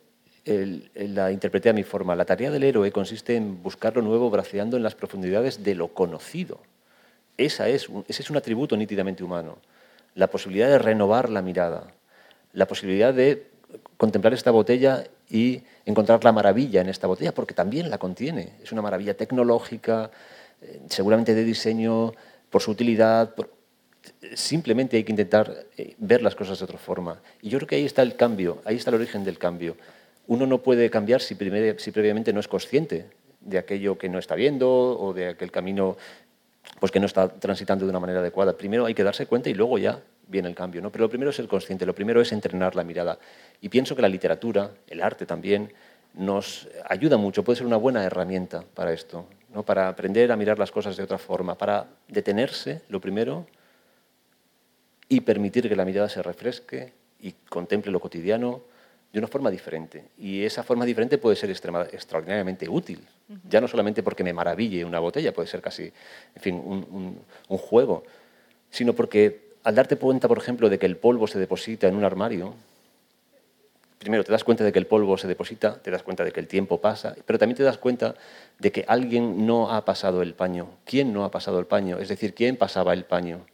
la interpreté a mi forma. La tarea del héroe consiste en buscar lo nuevo braceando en las profundidades de lo conocido. Esa es ese es un atributo nítidamente humano. La posibilidad de renovar la mirada, la posibilidad de contemplar esta botella y encontrar la maravilla en esta botella, porque también la contiene. Es una maravilla tecnológica, eh, seguramente de diseño, por su utilidad. Simplemente hay que intentar eh, ver las cosas de otra forma. Y yo creo que ahí está el cambio, ahí está el origen del cambio uno no puede cambiar si, previamente no es consciente de aquello que no está viendo o de aquel camino pues, que no está transitando de una manera adecuada. Primero hay que darse cuenta y luego ya viene el cambio. ¿no? Pero lo primero es ser consciente, lo primero es entrenar la mirada. Y pienso que la literatura, el arte también, nos ayuda mucho, puede ser una buena herramienta para esto, ¿no? para aprender a mirar las cosas de otra forma, para detenerse, lo primero, y permitir que la mirada se refresque y contemple lo cotidiano, de una forma diferente. Y esa forma diferente puede ser extraordinariamente útil, ya no solamente porque me maraville una botella, puede ser casi, en fin, un, un, juego, sino porque al darte cuenta, por ejemplo, de que el polvo se deposita en un armario, primero te das cuenta de que el polvo se deposita, te das cuenta de que el tiempo pasa, pero también te das cuenta de que alguien no ha pasado el paño. ¿Quién no ha pasado el paño? Es decir, ¿quién pasaba el paño?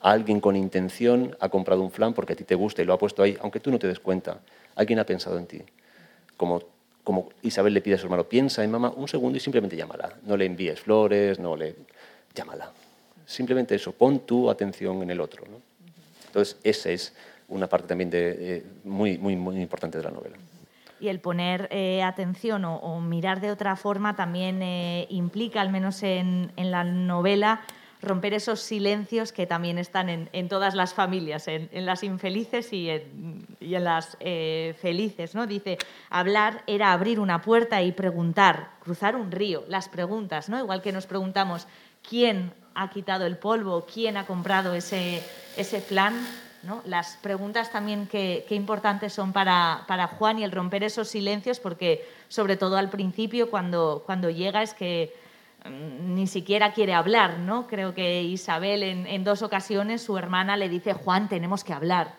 Alguien con intención ha comprado un flan porque a ti te gusta y lo ha puesto ahí, aunque tú no te des cuenta. Alguien ha pensado en ti. Como, como Isabel le pide a su hermano, piensa en mamá un segundo y simplemente llámala. No le envíes flores, no le... Llámala. Simplemente eso, pon tu atención en el otro. Entonces, esa es una parte también de, muy, muy, muy importante de la novela. Y el poner eh, atención o, mirar de otra forma también eh, implica, al menos en, en la novela, romper esos silencios que también están en, todas las familias, en, las infelices y en, las eh, felices. ¿no? Dice, hablar era abrir una puerta y preguntar, cruzar un río, las preguntas, ¿no? igual que nos preguntamos quién ha quitado el polvo, quién ha comprado ese, ese plan. ¿no? Las preguntas también qué importantes son para, para Juan y el romper esos silencios, porque sobre todo al principio cuando, cuando llega es que ni siquiera quiere hablar, ¿no? Creo que Isabel en, dos ocasiones su hermana le dice, Juan, tenemos que hablar.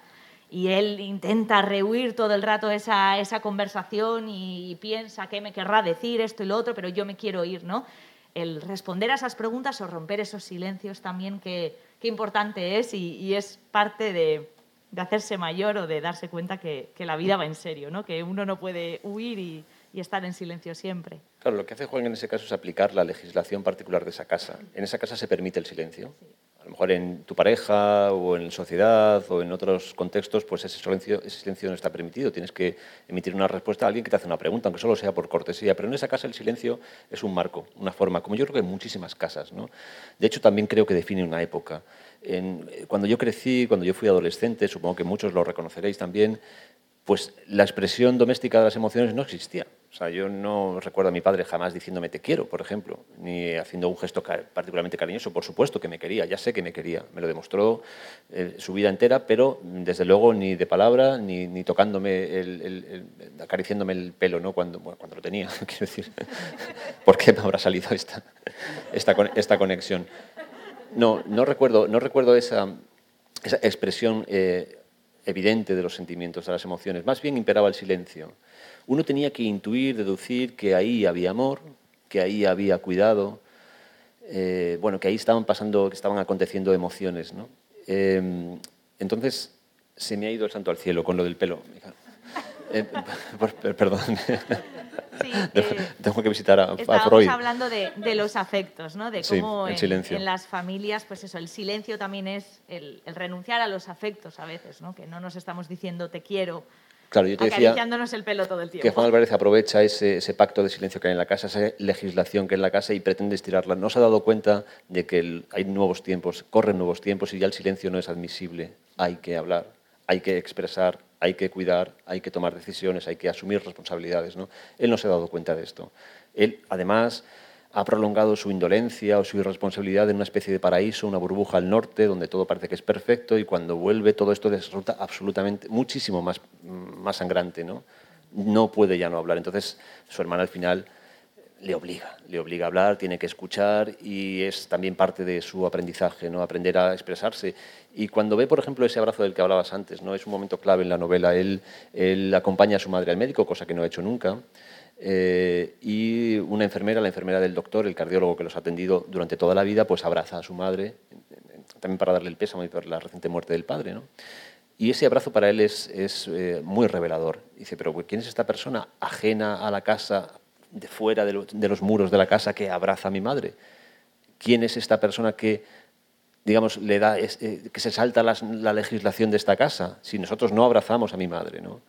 Y él intenta rehuir todo el rato esa, esa conversación y, piensa qué me querrá decir esto y lo otro, pero yo me quiero ir, ¿no? El responder a esas preguntas o romper esos silencios también, qué, qué importante es y, es parte de, de, hacerse mayor o de darse cuenta que, que la vida va en serio, ¿no? Que uno no puede huir y, y estar en silencio siempre. Claro, lo que hace Juan en ese caso es aplicar la legislación particular de esa casa. En esa casa se permite el silencio. A lo mejor en tu pareja o en sociedad o en otros contextos, pues ese silencio, ese silencio no está permitido. Tienes que emitir una respuesta a alguien que te hace una pregunta, aunque solo sea por cortesía. Pero en esa casa el silencio es un marco, una forma, como yo creo que en muchísimas casas. ¿no? De hecho, también creo que define una época. En, cuando yo crecí, cuando yo fui adolescente, supongo que muchos lo reconoceréis también, pues la expresión doméstica de las emociones no existía. O sea, yo no recuerdo a mi padre jamás diciéndome te quiero, por ejemplo, ni haciendo un gesto particularmente cariñoso. Por supuesto que me quería, ya sé que me quería, me lo demostró eh, su vida entera, pero desde luego ni de palabra, ni, tocándome, el, acariciándome el pelo, ¿no? Cuando, cuando lo tenía, quiero decir. ¿Por qué me habrá salido esta, esta, esta conexión? No, no recuerdo, no recuerdo esa, esa expresión. Eh, evidente de los sentimientos, de las emociones. Más bien imperaba el silencio. Uno tenía que intuir, deducir que ahí había amor, que ahí había cuidado, eh, bueno, que ahí estaban pasando, que estaban aconteciendo emociones. ¿no? Em, entonces se me ha ido el santo al cielo con lo del pelo. Eh, perdón. eh, tengo que visitar a, a estábamos Freud. hablando de, de los afectos, ¿no? De Sí, cómo en las familias, pues eso, el silencio también es el, el renunciar a los afectos a veces, ¿no? Que no nos estamos diciendo te quiero, Claro, yo te decía acariciándonos el pelo todo el tiempo. que Juan Álvarez aprovecha ese, ese pacto de silencio que hay en la casa, esa legislación que hay en la casa y pretende estirarla. No se ha dado cuenta de que el- hay nuevos tiempos, corren nuevos tiempos y ya el silencio no es admisible. Hay que hablar, hay que expresar, hay que cuidar, hay que tomar decisiones, hay que asumir responsabilidades. ¿no? Él no se ha dado cuenta de esto. Él, además, ha prolongado su indolencia o su irresponsabilidad en una especie de paraíso, una burbuja al norte, donde todo parece que es perfecto y cuando vuelve todo esto resulta absolutamente muchísimo más, más sangrante. ¿no? no puede ya no hablar. Entonces, su hermana al final le obliga, le obliga a hablar, tiene que escuchar y es también parte de su aprendizaje, ¿no? aprender a expresarse. Y cuando ve, por ejemplo, ese abrazo del que hablabas antes, ¿no? es un momento clave en la novela. Él, él acompaña a su madre al médico, cosa que no ha hecho nunca. Eh, y una enfermera, la enfermera del doctor, el cardiólogo que los ha atendido durante toda la vida, pues abraza a su madre, también para darle el pésame por la reciente muerte del padre. ¿no? Y ese abrazo para él es, es, eh, muy revelador. Dice, pero ¿quién es esta persona ajena a la casa, de fuera de, lo- de los muros de la casa, que abraza a mi madre? ¿Quién es esta persona que, digamos, le da, es- eh, que se salta la legislación de esta casa? Si nosotros no abrazamos a mi madre, ¿no?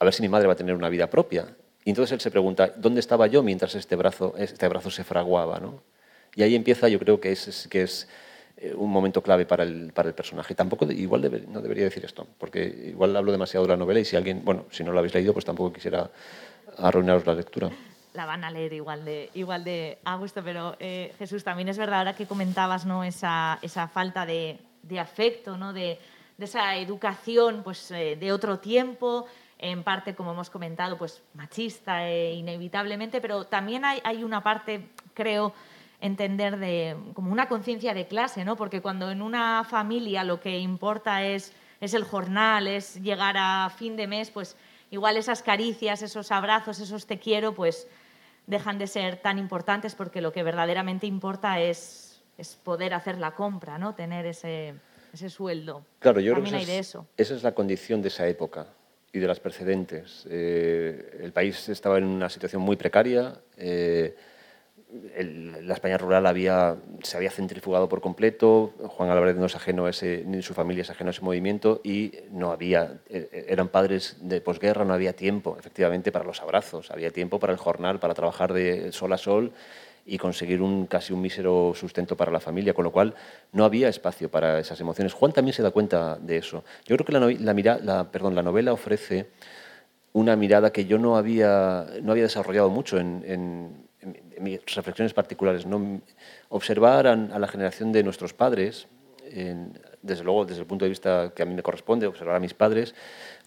A ver si mi madre va a tener una vida propia. Y entonces él se pregunta, ¿dónde estaba yo mientras este brazo, este brazo se fraguaba? ¿no? Y ahí empieza, yo creo que es, es- que es eh, un momento clave para el, para el personaje. Tampoco, igual debe- no debería decir esto, porque igual hablo demasiado de la novela y si alguien, bueno, si no lo habéis leído, pues tampoco quisiera arruinaros la lectura. la van a leer igual de, igual de a gusto, pero eh, Jesús, también es verdad ahora que comentabas ¿no? esa, esa falta de, de afecto, ¿no? de, de esa educación pues, eh, de otro tiempo, en parte, como hemos comentado, pues machista eh, inevitablemente, pero también hay, hay una parte, creo, entender de como una conciencia de clase, ¿no? porque cuando en una familia lo que importa es, es el jornal, es llegar a fin de mes, pues igual esas caricias, esos abrazos, esos te quiero, pues dejan de ser tan importantes porque lo que verdaderamente importa es, es poder hacer la compra, ¿no? Tener ese, ese sueldo. Claro, yo También creo que de esa eso. es, esa es la condición de esa época y de las precedentes. Eh, el país estaba en una situación muy precaria. eh, la España rural se había centrifugado por completo. Juan Álvarez no es ajeno a ese, ni su familia es ajeno a ese movimiento y no había, eh, eran padres de posguerra, no había tiempo, efectivamente, para los abrazos, había tiempo para el jornal, para trabajar de sol a sol y conseguir un casi un mísero sustento para la familia, con lo cual no había espacio para esas emociones. Juan también se da cuenta de eso. Yo creo que la, novela ofrece una mirada que yo no había, no había desarrollado mucho en, mis reflexiones particulares. ¿no? Observar a, la generación de nuestros padres, desde luego desde el punto de vista que a mí me corresponde, observar a mis padres,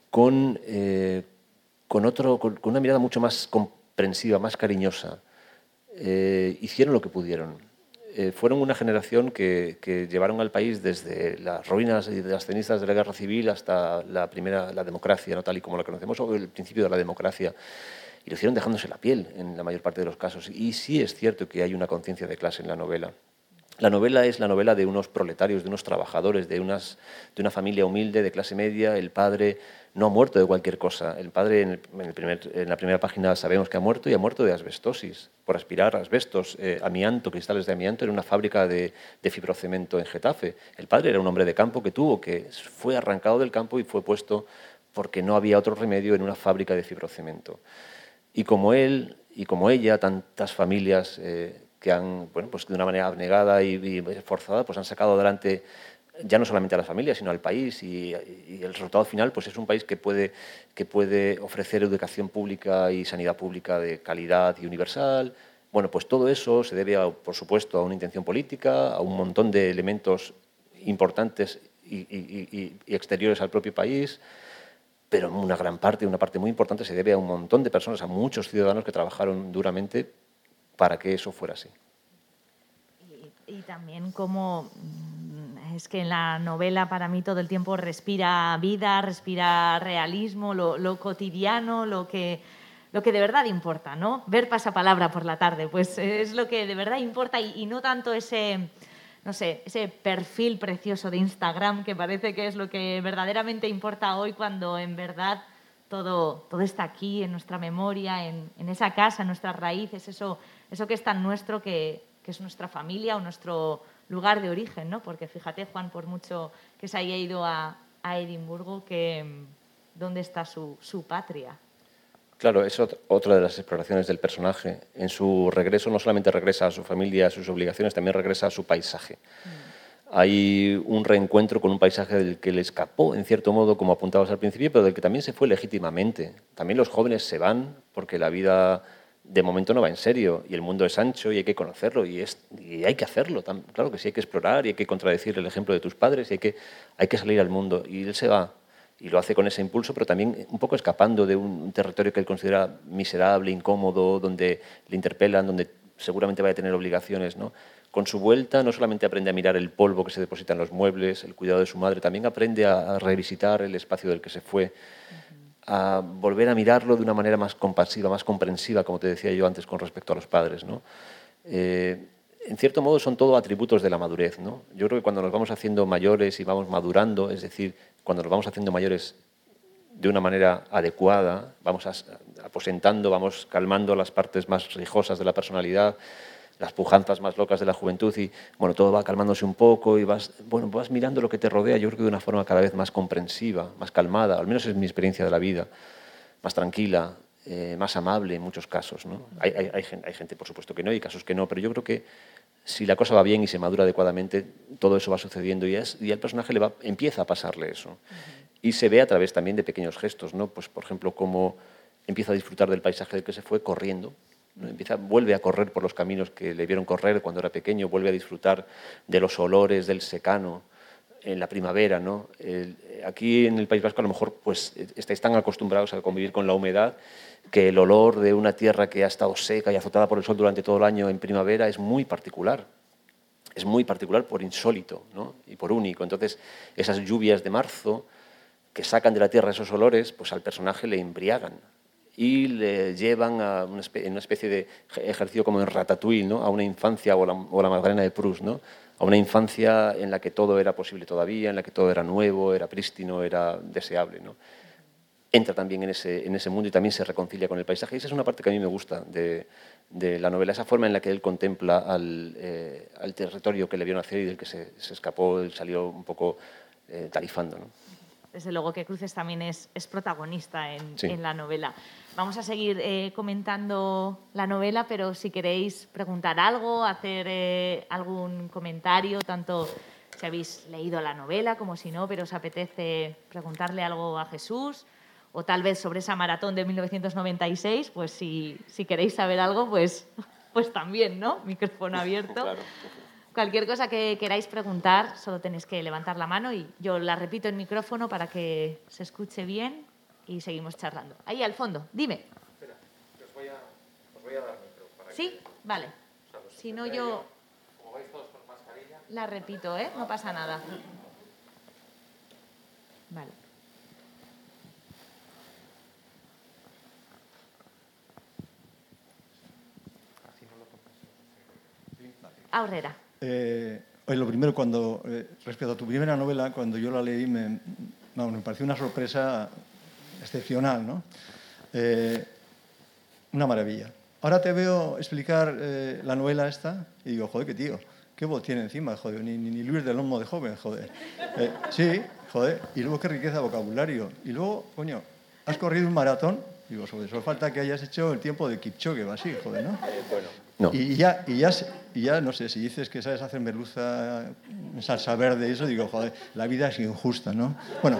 con, eh, con, otro, con una mirada mucho más comprensiva, más cariñosa. Eh, hicieron lo que pudieron. Eh, fueron una generación que, que llevaron al país desde las ruinas y las cenizas de la guerra civil hasta la primera, la democracia, ¿no? tal y como la conocemos, o el principio de la democracia. Y lo hicieron dejándose la piel en la mayor parte de los casos. Y sí es cierto que hay una conciencia de clase en la novela. La novela es la novela de unos proletarios, de unos trabajadores, de, unas, de una familia humilde, de clase media. El padre no ha muerto de cualquier cosa. El padre, en, la primera página, sabemos que ha muerto y ha muerto de asbestosis, por aspirar asbestos, eh, amianto, cristales de amianto, en una fábrica de, de fibrocemento en Getafe. El padre era un hombre de campo que tuvo, que fue arrancado del campo y fue puesto porque no había otro remedio en una fábrica de fibrocemento. Y como él y como ella, tantas familias eh, que han, bueno, pues de una manera abnegada y, y forzada, pues han sacado adelante ya no solamente a las familias, sino al país. Y, el resultado final pues es un país que puede, que puede ofrecer educación pública y sanidad pública de calidad y universal. Bueno, pues todo eso se debe, por supuesto, a una intención política, a un montón de elementos importantes y, exteriores al propio país, pero una gran parte, una parte muy importante se debe a un montón de personas, a muchos ciudadanos que trabajaron duramente para que eso fuera así. Y, también como es que en la novela para mí todo el tiempo respira vida, respira realismo, lo, cotidiano, lo que, de verdad importa, ¿no? Ver pasapalabra por la tarde, pues es lo que de verdad importa y, no tanto ese, no sé, ese perfil precioso de Instagram que parece que es lo que verdaderamente importa hoy cuando en verdad todo, está aquí en nuestra memoria, en, esa casa, en nuestras raíces, eso, que es tan nuestro que es nuestra familia o nuestro lugar de origen, ¿no? Porque fíjate, Juan, por mucho que se haya ido a, a Edimburgo, que, mm, ¿dónde está su, su patria? Claro, es otra de las exploraciones del personaje. En su regreso no solamente regresa a su familia, a sus obligaciones, también regresa a su paisaje. Mm. Hay un reencuentro con un paisaje del que le escapó, en cierto modo, como apuntabas al principio, pero del que también se fue legítimamente. También los jóvenes se van porque la vida de momento no va en serio y el mundo es ancho y hay que conocerlo y, hay que hacerlo. Claro que sí, hay que explorar y hay que contradecir el ejemplo de tus padres y hay que, salir al mundo. Y él se va y lo hace con ese impulso, pero también un poco escapando de un territorio que él considera miserable, incómodo, donde le interpelan, donde seguramente va a tener obligaciones. Con su vuelta no solamente aprende a mirar el polvo que se deposita en los muebles, el cuidado de su madre, también aprende a, revisitar el espacio del que se fue a volver a mirarlo de una manera más compasiva, más comprensiva, como te decía yo antes con respecto a los padres. ¿no? Eh, en cierto modo son todo atributos de la madurez. ¿no? Yo creo que cuando nos vamos haciendo mayores y vamos madurando, es decir, cuando nos vamos haciendo mayores de una manera adecuada, vamos aposentando, vamos calmando las partes más rijosas de la personalidad, las pujanzas más locas de la juventud y bueno, todo va calmándose un poco y vas, bueno, vas mirando lo que te rodea, yo creo que de una forma cada vez más comprensiva, más calmada, al menos es mi experiencia de la vida, más tranquila, eh, más amable en muchos casos. ¿no? Hay, hay, hay, gente, por supuesto, que no, hay casos que no, pero yo creo que si la cosa va bien y se madura adecuadamente, todo eso va sucediendo y, es, y al personaje le va, empieza a pasarle eso. Y se ve a través también de pequeños gestos, ¿no? pues, por ejemplo, cómo empieza a disfrutar del paisaje del que se fue corriendo, Vuelve a correr por los caminos que le vieron correr cuando era pequeño, vuelve a disfrutar de los olores del secano en la primavera. ¿no? aquí en el País Vasco a lo mejor pues, estáis tan acostumbrados a convivir con la humedad que el olor de una tierra que ha estado seca y azotada por el sol durante todo el año en primavera es muy particular. Es muy particular por insólito y por único. Entonces, esas lluvias de marzo que sacan de la tierra esos olores, pues al personaje le embriagan y le llevan a una especie, una especie de ejercicio como en Ratatouille, ¿no? a una infancia, o la, o la Magdalena de Proust, ¿no? a una infancia en la que todo era posible todavía, en la que todo era nuevo, era prístino, era deseable. ¿no? Entra también en ese, en ese mundo y también se reconcilia con el paisaje. Y esa es una parte que a mí me gusta de, de la novela, esa forma en la que él contempla al, eh, al territorio que le vio nacer y del que se, se escapó, y salió un poco eh, tarifando. ¿no? desde luego que Cruces también es, es protagonista en, en, la novela. Vamos a seguir eh, comentando la novela, pero si queréis preguntar algo, hacer eh, algún comentario, tanto si habéis leído la novela como si no, pero os apetece preguntarle algo a Jesús o tal vez sobre esa maratón de 1996, pues si, si queréis saber algo, pues, pues también, ¿no? Micrófono abierto. Claro. Cualquier cosa que queráis preguntar, solo tenéis que levantar la mano y yo la repito en micrófono para que se escuche bien y seguimos charlando. Ahí al fondo, dime. Espera, os voy a, os voy a dar micro. Para ¿Sí? Que... Vale. O sea, si no, yo... Como vais todos con mascarilla... La repito, ¿eh? No pasa nada. Vale. Aurrera. Eh, lo primero, cuando, eh, respecto a tu primera novela, cuando yo la leí, me, no, me pareció una sorpresa excepcional, ¿no? Eh, una maravilla. Ahora te veo explicar eh, la novela esta y digo, joder, qué tío, qué voz tiene encima, joder, ni, ni, ni Luis del Olmo de joven, joder. Eh, sí, joder, y luego qué riqueza de vocabulario. Y luego, coño, has corrido un maratón, digo, sobre eso falta que hayas hecho el tiempo de Kipchoge o así, joder, ¿no? bueno. No. Y, ya, y, ya, y ya, no sé, si dices que sabes hacer merluza, salsa verde y eso, digo, joder, la vida es injusta, ¿no? Bueno,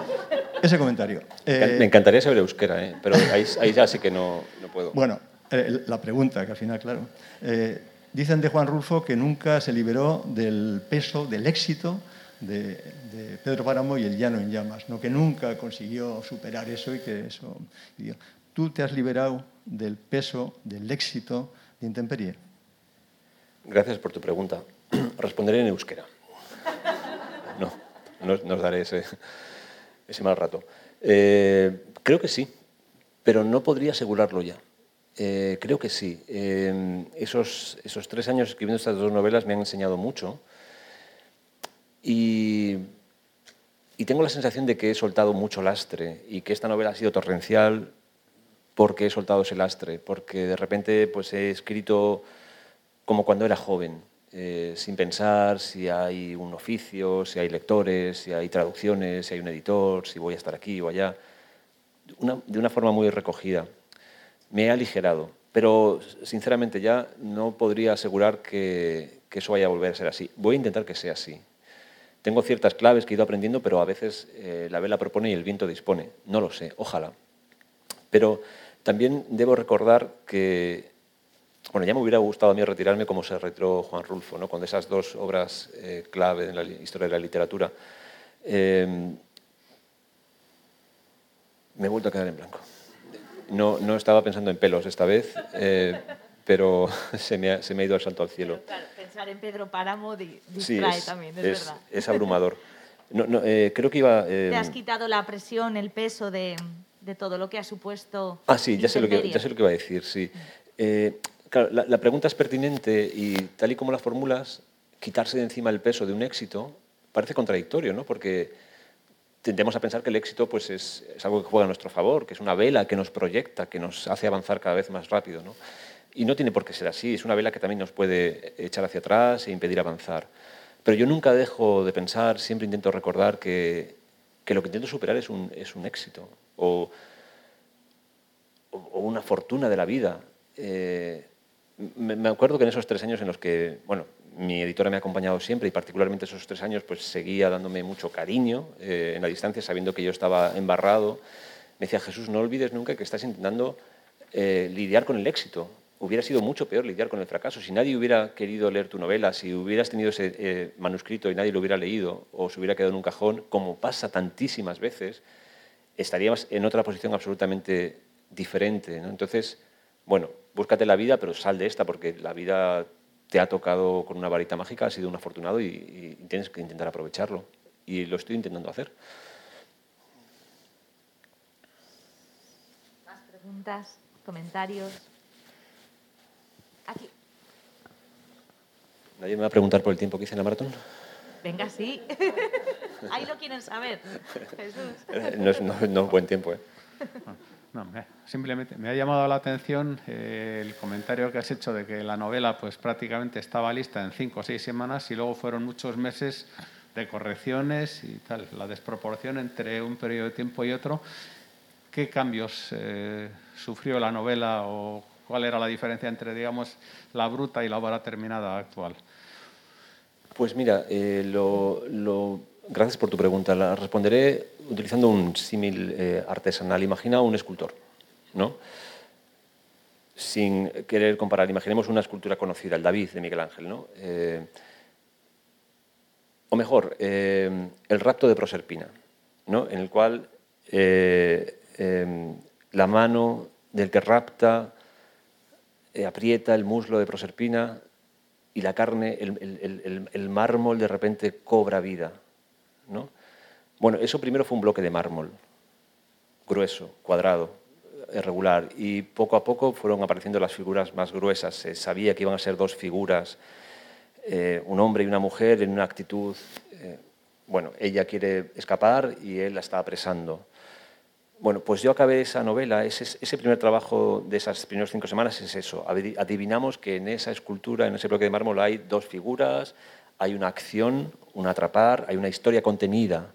ese comentario. Eh, Me encantaría saber euskera, ¿eh? pero ahí, ahí, ya sí que no, no puedo. Bueno, eh, la pregunta, que al final, claro. Eh, dicen de Juan Rulfo que nunca se liberó del peso, del éxito de, de, Pedro Páramo y el llano en llamas, ¿no? que nunca consiguió superar eso y que eso... Digo, ¿Tú te has liberado del peso, del éxito de Intemperie? Gracias por tu pregunta. Responderé en euskera. No, no, no os daré ese, ese mal rato. Eh, creo que sí, pero no podría asegurarlo ya. Eh, creo que sí. Eh, esos, esos tres años escribiendo estas dos novelas me han enseñado mucho. Y y tengo la sensación de que he soltado mucho lastre y que esta novela ha sido torrencial porque he soltado ese lastre, porque de repente pues, he escrito como cuando era joven, eh, sin pensar si hay un oficio, si hay lectores, si hay traducciones, si hay un editor, si voy a estar aquí o allá, de una forma muy recogida. Me he aligerado, pero sinceramente ya no podría asegurar que, eso vaya a volver a ser así. Voy a intentar que sea así. Tengo ciertas claves que he ido aprendiendo, pero a veces eh, la vela propone y el viento dispone. No lo sé, ojalá. Pero también debo recordar que, bueno, ya me hubiera gustado a mí retirarme como se retiró Juan Rulfo, ¿no? con esas dos obras eh, clave en la historia de la literatura. Em, me he vuelto a quedar en blanco. No, no estaba pensando en pelos esta vez, eh, pero se me, ha, se me, ha, ido el salto al cielo. Claro, pensar en Pedro Páramo distrae sí, es, también, es, es, verdad. Es abrumador. No, no, eh, creo que iba... Eh, Te has quitado la presión, el peso de, de, todo lo que ha supuesto... Ah, sí, ya sé, lo que, ya sé lo que iba a decir, sí. Claro, la, pregunta es pertinente y tal y como la formulas, quitarse de encima el peso de un éxito parece contradictorio, ¿no? Porque tendemos a pensar que el éxito pues, es, algo que juega a nuestro favor, que es una vela que nos proyecta, que nos hace avanzar cada vez más rápido. ¿no? Y no tiene por qué ser así, es una vela que también nos puede echar hacia atrás e impedir avanzar. Pero yo nunca dejo de pensar, siempre intento recordar que, lo que intento superar es un, éxito o, o, una fortuna de la vida. Eh, me, acuerdo que en esos tres años en los que, bueno, mi editora me ha acompañado siempre y particularmente esos tres años pues seguía dándome mucho cariño eh, en la distancia, sabiendo que yo estaba embarrado. Me decía, Jesús, no olvides nunca que estás intentando eh, lidiar con el éxito. Hubiera sido mucho peor lidiar con el fracaso. Si nadie hubiera querido leer tu novela, si hubieras tenido ese eh, manuscrito y nadie lo hubiera leído o se hubiera quedado en un cajón, como pasa tantísimas veces, estaríamos en otra posición absolutamente diferente. ¿no? Entonces, bueno, búscate la vida, pero sal de esta, porque la vida te ha tocado con una varita mágica, has sido un afortunado y, y, tienes que intentar aprovecharlo. Y lo estoy intentando hacer. ¿Más preguntas, comentarios? Aquí. ¿Nadie me va a preguntar por el tiempo que hice en la maratón? Venga, sí. Ahí lo quieren saber, Jesús. No es, no, no es buen tiempo, ¿eh? No, me, simplemente me ha llamado la atención eh, el comentario que has hecho de que la novela pues prácticamente estaba lista en cinco o seis semanas y luego fueron muchos meses de correcciones y tal, la desproporción entre un periodo de tiempo y otro. ¿Qué cambios eh, sufrió la novela o cuál era la diferencia entre, digamos, la bruta y la obra terminada actual? Pues mira, eh, lo, lo Gracias por tu pregunta. La responderé utilizando un símil eh, artesanal. Imagina un escultor, ¿no? Sin querer comparar, imaginemos una escultura conocida, el David de Miguel Ángel, ¿no? Eh, o mejor, eh, el rapto de Proserpina, ¿no? En el cual la mano del que rapta aprieta el muslo de Proserpina y la carne, el mármol de repente cobra vida. ¿No? Bueno, eso primero fue un bloque de mármol, grueso, cuadrado, irregular, y poco a poco fueron apareciendo las figuras más gruesas. Se sabía que iban a ser dos figuras, eh, un hombre y una mujer en una actitud... Eh, bueno, ella quiere escapar y él la está apresando. Bueno, pues yo acabé esa novela, ese, ese, primer trabajo de esas primeras cinco semanas es eso. Adivinamos que en esa escultura, en ese bloque de mármol, hay dos figuras, hay una acción, un atrapar, hay una historia contenida.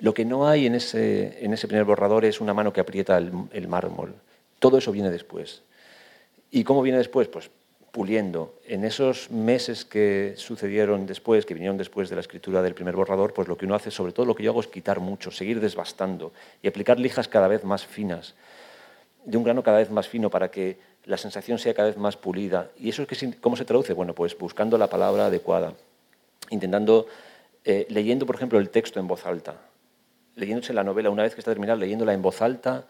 Lo que no hay en ese, en ese primer borrador es una mano que aprieta el, mármol. Todo eso viene después. ¿Y cómo viene después? Pues puliendo. En esos meses que sucedieron después, que vinieron después de la escritura del primer borrador, pues lo que uno hace, sobre todo lo que yo hago es quitar mucho, seguir desbastando y aplicar lijas cada vez más finas, de un grano cada vez más fino para que la sensación sea cada vez más pulida. ¿Y eso es que, cómo se traduce? Bueno, pues buscando la palabra adecuada, intentando, eh, leyendo, por ejemplo, el texto en voz alta, leyéndose la novela, una vez que está terminada, leyéndola en voz alta,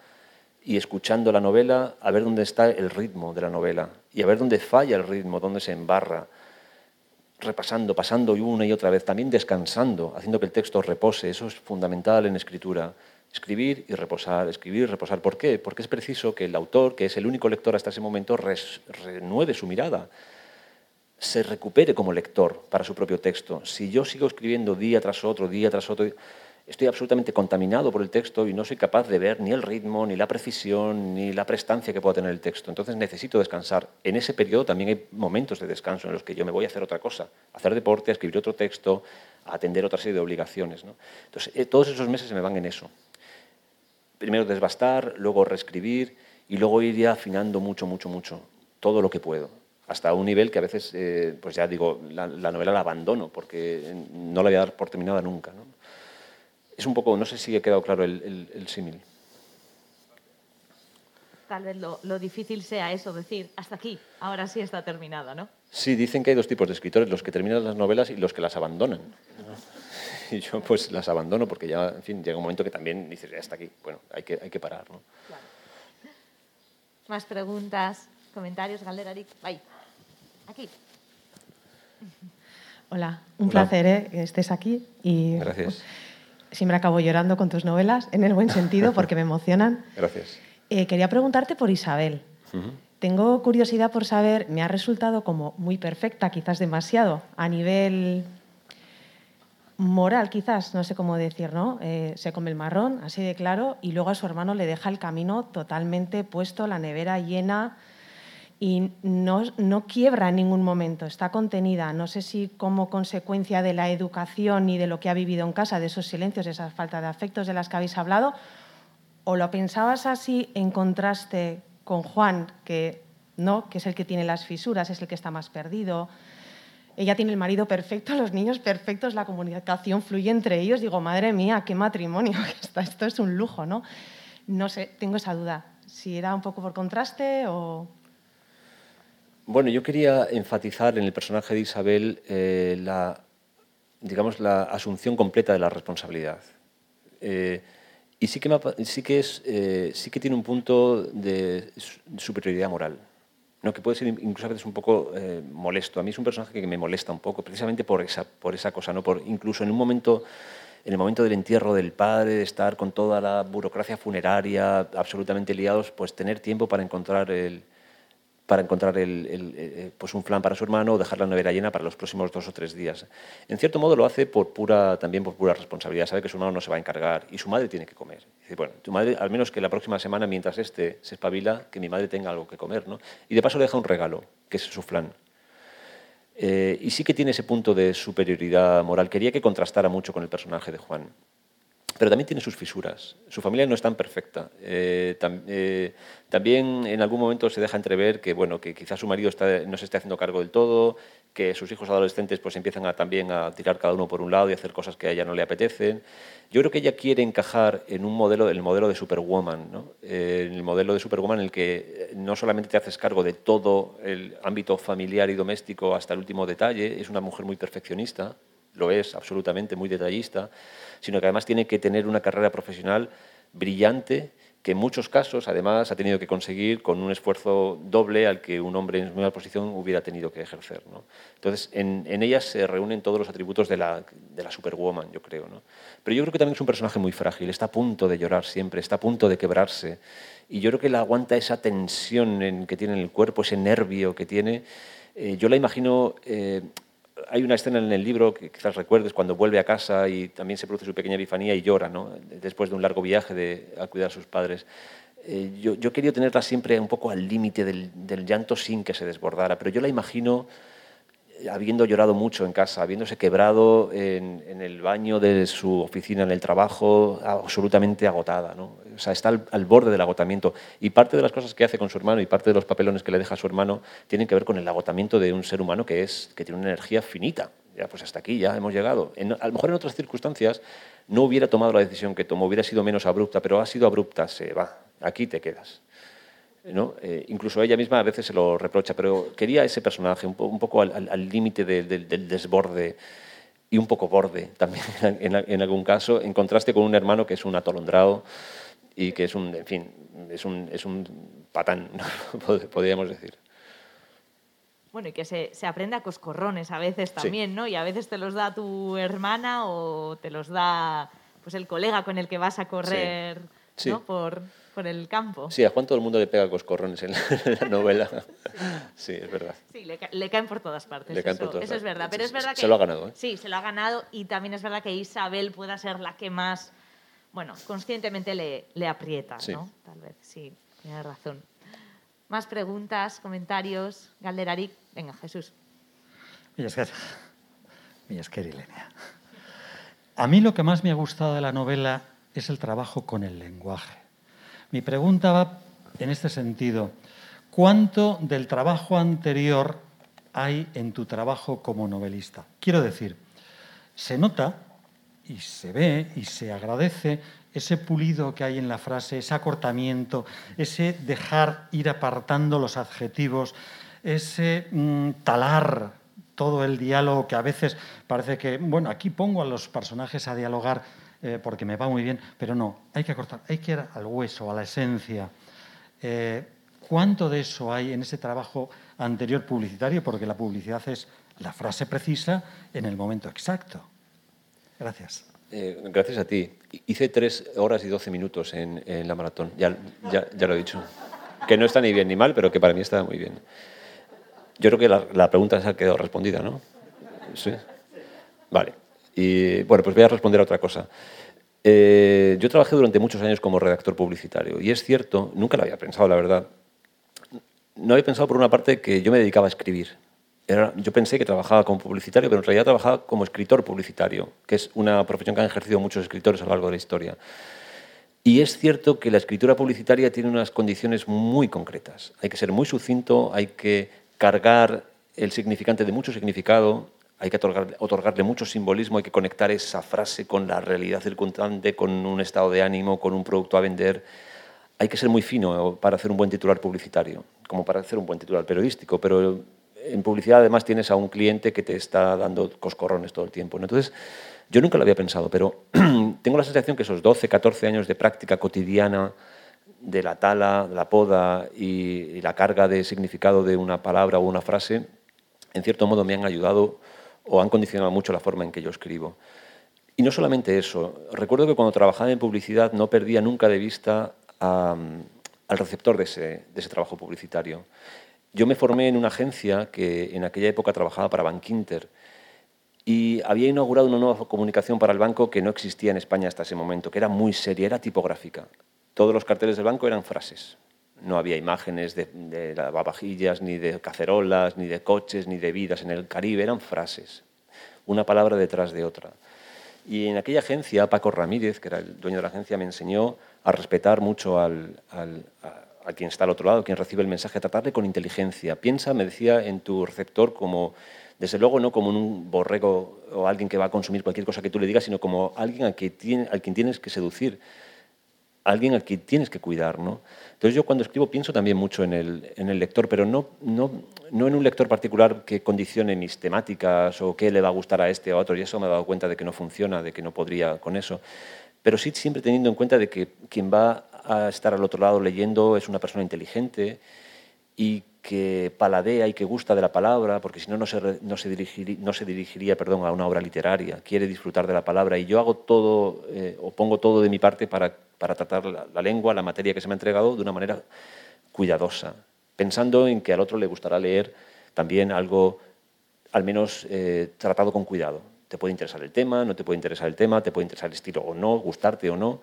y escuchando la novela a ver dónde está el ritmo de la novela y a ver dónde falla el ritmo, dónde se embarra, repasando, pasando una y otra vez, también descansando, haciendo que el texto repose. Eso es fundamental en escritura. Escribir y reposar, escribir y reposar. ¿Por qué? Porque es preciso que el autor, que es el único lector hasta ese momento, renueve su mirada, se recupere como lector para su propio texto. Si yo sigo escribiendo día tras otro, día tras otro, estoy absolutamente contaminado por el texto y no soy capaz de ver ni el ritmo, ni la precisión, ni la prestancia que pueda tener el texto. Entonces necesito descansar. En ese periodo también hay momentos de descanso en los que yo me voy a hacer otra cosa, hacer deporte, escribir otro texto, atender otra serie de obligaciones. Entonces, eh, todos esos meses se me van en eso. Primero desbastar, luego reescribir y luego ir ya afinando mucho, mucho, mucho, todo lo que puedo hasta un nivel que a veces, eh, pues ya digo, la, novela la abandono porque no la voy a dar por terminada nunca. Es un poco, no sé si he quedado claro el, símil. Tal vez lo, difícil sea eso, decir, hasta aquí, ahora sí está terminada, ¿no? Sí, dicen que hay dos tipos de escritores, los que terminan las novelas y los que las abandonan. Y yo pues las abandono porque ya, en fin, llega un momento que también dices, ya está aquí, bueno, hay que, hay que parar, ¿no? Más preguntas, comentarios, Galerarik, bye. Aquí. Hola, un placer ¿eh? que estés aquí. Y, Gracias. siempre acabo llorando con tus novelas, en el buen sentido, porque me emocionan. Gracias. Eh, quería preguntarte por Isabel. Tengo curiosidad por saber, me ha resultado como muy perfecta, quizás demasiado, a nivel moral, quizás, no sé cómo decir, ¿no? Eh, se come el marrón, así de claro, y luego a su hermano le deja el camino totalmente puesto, la nevera llena, y no, no, quiebra en ningún momento, está contenida. No sé si como consecuencia de la educación y de lo que ha vivido en casa, de esos silencios, de esa falta de afectos de las que habéis hablado, o lo pensabas así en contraste con Juan, que no, que es el que tiene las fisuras, es el que está más perdido. Ella tiene el marido perfecto, los niños perfectos, la comunicación fluye entre ellos. Digo, madre mía, qué matrimonio, esto es un lujo, ¿no? No sé, tengo esa duda. Si era un poco por contraste o bueno, yo quería enfatizar en el personaje de Isabel eh, la, digamos, la asunción completa de la responsabilidad. Eh, y sí que, es, eh, sí que tiene un punto de superioridad moral, ¿no? que puede ser incluso a veces un poco molesto. A mí es un personaje que me molesta un poco, precisamente por esa, por esa cosa, ¿no? por, incluso en un momento en el momento del entierro del padre, de estar con toda la burocracia funeraria absolutamente liados, pues tener tiempo para encontrar el, para encontrar el, pues un flan para su hermano o dejar la nevera llena para los próximos dos o tres días. En cierto modo lo hace por pura, también por pura responsabilidad. Sabe que su hermano no se va a encargar y su madre tiene que comer. Dice, bueno, tu madre, al menos que la próxima semana, mientras este se espabila, que mi madre tenga algo que comer. ¿no? Y de paso le deja un regalo, que es su flan. Eh, y sí que tiene ese punto de superioridad moral. Quería que contrastara mucho con el personaje de Juan pero también tiene sus fisuras. Su familia no es tan perfecta. Eh, eh, también en algún momento se deja entrever que, bueno, que quizás su marido no se esté haciendo cargo del todo, que sus hijos adolescentes pues empiezan también a tirar cada uno por un lado y hacer cosas que a ella no le apetecen. Yo creo que ella quiere encajar en un modelo, el modelo de Superwoman, ¿no? Eh, el modelo de Superwoman en el que no solamente te haces cargo de todo el ámbito familiar y doméstico hasta el último detalle, es una mujer muy perfeccionista, lo es absolutamente, muy detallista, sino que además tiene que tener una carrera profesional brillante que en muchos casos, además, ha tenido que conseguir con un esfuerzo doble al que un hombre en su misma posición hubiera tenido que ejercer. Entonces, en, en, ellas se reúnen todos los atributos de la, de la superwoman, yo creo. ¿no? Pero yo creo que también es un personaje muy frágil, está a punto de llorar siempre, está a punto de quebrarse. Y yo creo que la aguanta esa tensión en, que tiene en el cuerpo, ese nervio que tiene. Eh, yo la imagino eh, hay una escena en el libro que quizás recuerdes cuando vuelve a casa y también se produce su pequeña epifanía y llora, ¿no? después de un largo viaje de, a cuidar a sus padres. Eh, yo, yo, querido tenerla siempre un poco al límite del, del, llanto sin que se desbordara, pero yo la imagino habiendo llorado mucho en casa, habiéndose quebrado en, en, el baño de su oficina, en el trabajo, absolutamente agotada. ¿no? O sea, está al, borde del agotamiento. Y parte de las cosas que hace con su hermano y parte de los papelones que le deja a su hermano tienen que ver con el agotamiento de un ser humano que, es, que tiene una energía finita. Ya, pues hasta aquí ya hemos llegado. a lo mejor en otras circunstancias no hubiera tomado la decisión que tomó, hubiera sido menos abrupta, pero ha sido abrupta, se va, aquí te quedas. ¿No? Eh, incluso ella misma a veces se lo reprocha, pero quería ese personaje un, un poco al límite del desborde y un poco borde también en, en, algún caso, en contraste con un hermano que es un atolondrado y que es un, en fin, es un, es un patán, podríamos decir. Bueno, y que se, se, aprende a coscorrones a veces también, ¿no? Y a veces te los da tu hermana o te los da pues el colega con el que vas a correr, ¿no? Por, por el campo. Sí, a Juan todo el mundo le pega coscorrones en la, en la novela. Sí, es verdad. Sí, le, ca- le caen por todas partes. Le caen eso, por todas eso es partes. verdad. Pero es Se- verdad que. se lo ha ganado, ¿eh? Sí, se lo ha ganado. Y también es verdad que Isabel pueda ser la que más, bueno, conscientemente le, le aprieta, Sí. ¿no? Tal vez, sí, tiene razón. Más preguntas, comentarios. Galderarik. Venga, Jesús. Ilenia. A mí lo que más me ha gustado de la novela es el trabajo con el lenguaje. Mi pregunta va en este sentido. ¿Cuánto del trabajo anterior hay en tu trabajo como novelista? Quiero decir, se nota y se ve y se agradece ese pulido que hay en la frase, ese acortamiento, ese dejar ir apartando los adjetivos, ese mm, talar todo el diálogo que a veces parece que, bueno, aquí pongo a los personajes a dialogar eh, porque me va muy bien, pero no, hay que acortar, hay que ir al hueso, a la esencia. Eh, ¿Cuánto de eso hay en ese trabajo anterior publicitario? Porque la publicidad es la frase precisa en el momento exacto. Gracias. Eh, gracias a ti. Hice tres horas y doce minutos en, en la maratón. Ya, ya, ya lo he dicho. Que no está ni bien ni mal, pero que para mí está muy bien. Yo creo que la, la pregunta se ha quedado respondida, ¿no? Sí. Vale. Y bueno, pues voy a responder a otra cosa. Eh, yo trabajé durante muchos años como redactor publicitario y es cierto, nunca lo había pensado, la verdad. No había pensado por una parte que yo me dedicaba a escribir. Yo pensé que trabajaba como publicitario, pero en realidad trabajaba como escritor publicitario, que es una profesión que han ejercido muchos escritores a lo largo de la historia. Y es cierto que la escritura publicitaria tiene unas condiciones muy concretas. Hay que ser muy sucinto, hay que cargar el significante de mucho significado, hay que otorgar- otorgarle mucho simbolismo, hay que conectar esa frase con la realidad circundante, con un estado de ánimo, con un producto a vender. Hay que ser muy fino para hacer un buen titular publicitario, como para hacer un buen titular periodístico, pero en publicidad además tienes a un cliente que te está dando coscorrones todo el tiempo. ¿no? Entonces, yo nunca lo había pensado, pero tengo la sensación que esos 12, 14 años de práctica cotidiana de la tala, la poda y, y la carga de significado de una palabra o una frase, en cierto modo me han ayudado o han condicionado mucho la forma en que yo escribo. Y no solamente eso, recuerdo que cuando trabajaba en publicidad no perdía nunca de vista al receptor de ese, de ese trabajo publicitario. Yo me formé en una agencia que en aquella época trabajaba para Bankinter y había inaugurado una nueva comunicación para el banco que no existía en España hasta ese momento, que era muy seria, era tipográfica. Todos los carteles del banco eran frases. No había imágenes de, de lavavajillas, ni de cacerolas, ni de coches, ni de vidas en el Caribe, eran frases, una palabra detrás de otra. Y en aquella agencia, Paco Ramírez, que era el dueño de la agencia, me enseñó a respetar mucho al, al- a, a quien está al otro lado, quien recibe el mensaje, a tratarle con inteligencia. Piensa, me decía, en tu receptor como, desde luego, no como un borrego o alguien que va a consumir cualquier cosa que tú le digas, sino como alguien al, que tiene, al quien tienes que seducir, alguien al que tienes que cuidar. ¿no? Entonces yo cuando escribo pienso también mucho en el, en el lector, pero no, no, no en un lector particular que condicione mis temáticas o qué le va a gustar a este o a otro, y eso me he dado cuenta de que no funciona, de que no podría con eso, pero sí siempre teniendo en cuenta de que quien va a estar al otro lado leyendo es una persona inteligente y que paladea y que gusta de la palabra, porque si no, no se, no se, dirigiri- no se dirigiría perdón, a una obra literaria, quiere disfrutar de la palabra y yo hago todo eh, o pongo todo de mi parte para, para tratar la, la lengua, la materia que se me ha entregado de una manera cuidadosa, pensando en que al otro le gustará leer también algo al menos eh, tratado con cuidado. Te puede interesar el tema, no te puede interesar el tema, te puede interesar el estilo o no, gustarte o no,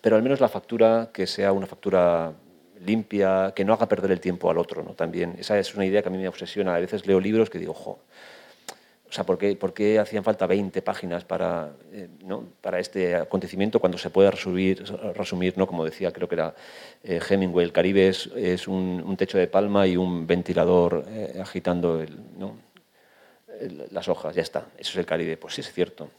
pero al menos la factura que sea una factura limpia, que no haga perder el tiempo al otro. ¿no? También esa es una idea que a mí me obsesiona. A veces leo libros que digo, jo, o sea, ¿por qué, por qué hacían falta 20 páginas para, eh, ¿no? para este acontecimiento cuando se puede resumir, resumir ¿no? como decía, creo que era eh, Hemingway, el Caribe es, es un, techo de palma y un ventilador eh, agitando las hojas, ya está, eso es el Caribe. Pues sí, es cierto.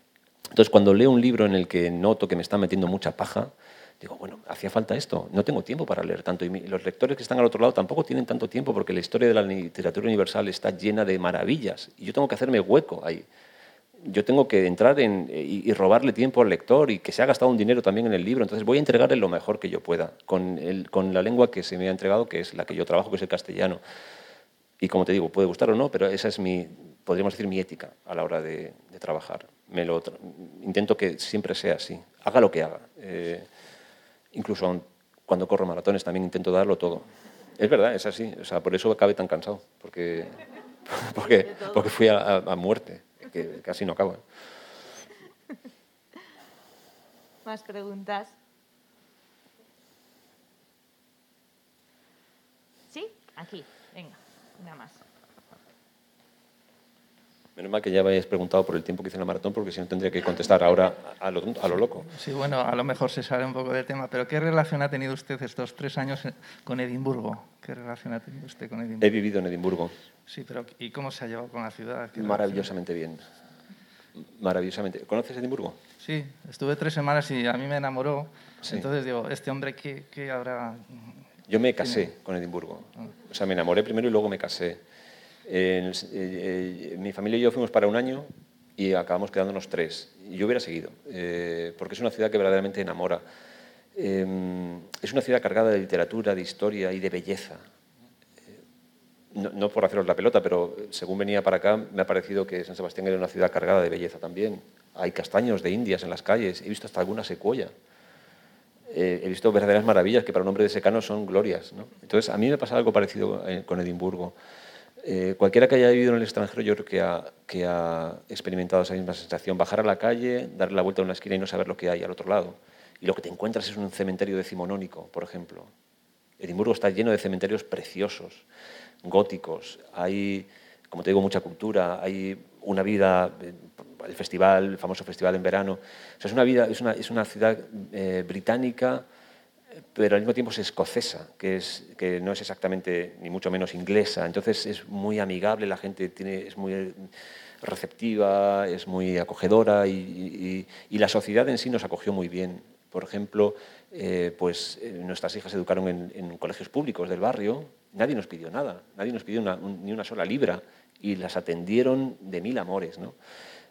Entonces, cuando leo un libro en el que noto que me está metiendo mucha paja, digo, bueno, hacía falta esto, no tengo tiempo para leer tanto. Y los lectores que están al otro lado tampoco tienen tanto tiempo porque la historia de la literatura universal está llena de maravillas y yo tengo que hacerme hueco ahí. Yo tengo que entrar en, y, y robarle tiempo al lector y que se ha gastado un dinero también en el libro. Entonces voy a entregarle lo mejor que yo pueda con, el- con la lengua que se me ha entregado, que es la que yo trabajo, que es el castellano. Y como te digo, puede gustar o no, pero esa es mi, podríamos decir, mi ética a la hora de, de trabajar. Me lo tra- intento que siempre sea así, haga lo que haga. Eh, incluso aun- cuando corro maratones también intento darlo todo. Es verdad, es así. O sea, por eso acabé tan cansado, porque, porque, porque fui a, a muerte, que casi no acabo. ¿Más preguntas? ¿Sí? Aquí, venga, una más. Menos mal que ya habéis preguntado por el tiempo que hice en la maratón, porque si no tendría que contestar ahora a lo, a lo loco. Sí, bueno, a lo mejor se sale un poco del tema, pero ¿qué relación ha tenido usted estos tres años con Edimburgo? ¿Qué relación ha tenido usted con Edimburgo? He vivido en Edimburgo. Sí, pero ¿y cómo se ha llevado con la ciudad? Maravillosamente bien. Maravillosamente. ¿Conoces Edimburgo? Sí, estuve tres semanas y a mí me enamoró. Sí. Entonces digo, ¿este hombre qué, qué habrá...? Yo me casé con Edimburgo. O sea, me enamoré primero y luego me casé. Eh, eh, mi familia y yo fuimos para un año y acabamos quedándonos tres. Yo hubiera seguido, eh, porque es una ciudad que verdaderamente enamora. es una ciudad cargada de literatura, de historia y de belleza. No, por haceros la pelota, pero según venía para acá me ha parecido que San Sebastián era una ciudad cargada de belleza también. Hay castaños de indias en las calles, he visto hasta alguna secuoya. He visto verdaderas maravillas que para un hombre de secano son glorias. Entonces, a mí me pasa algo parecido con Edimburgo. Eh, cualquiera que haya vivido en el extranjero, yo creo que ha, experimentado esa misma sensación. Bajar a la calle, darle la vuelta a una esquina y no saber lo que hay al otro lado. Y lo que te encuentras es un cementerio decimonónico, por ejemplo. Edimburgo está lleno de cementerios preciosos, góticos. Hay, como te digo, mucha cultura. Hay una vida, el festival, el famoso festival en verano. Es, una vida, es, una, es una ciudad eh, británica pero al mismo tiempo es escocesa, que, es, que no es exactamente ni mucho menos inglesa. Entonces es muy amigable, la gente tiene, es muy receptiva, es muy acogedora y, y, y la sociedad en sí nos acogió muy bien. Por ejemplo, eh, pues eh, nuestras hijas se educaron en, en, colegios públicos del barrio, nadie nos pidió nada, nadie nos pidió una, un, ni una sola libra y las atendieron de mil amores. ¿no?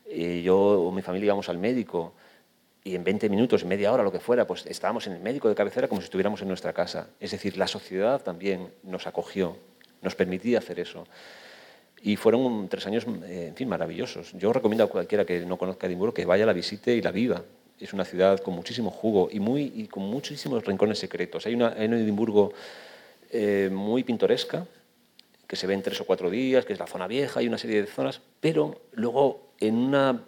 Eh, yo o mi familia íbamos al médico y en 20 minutos, media hora, lo que fuera, pues estábamos en el médico de cabecera como si estuviéramos en nuestra casa. Es decir, la sociedad también nos acogió, nos permitía hacer eso. Y fueron tres años, en fin, maravillosos. Yo recomiendo a cualquiera que no conozca Edimburgo que vaya, la visite y la viva. Es una ciudad con muchísimo jugo y, muy, y con muchísimos rincones secretos. Hay una en Edimburgo eh, muy pintoresca, que se ve en tres o cuatro días, que es la zona vieja, hay una serie de zonas, pero luego en una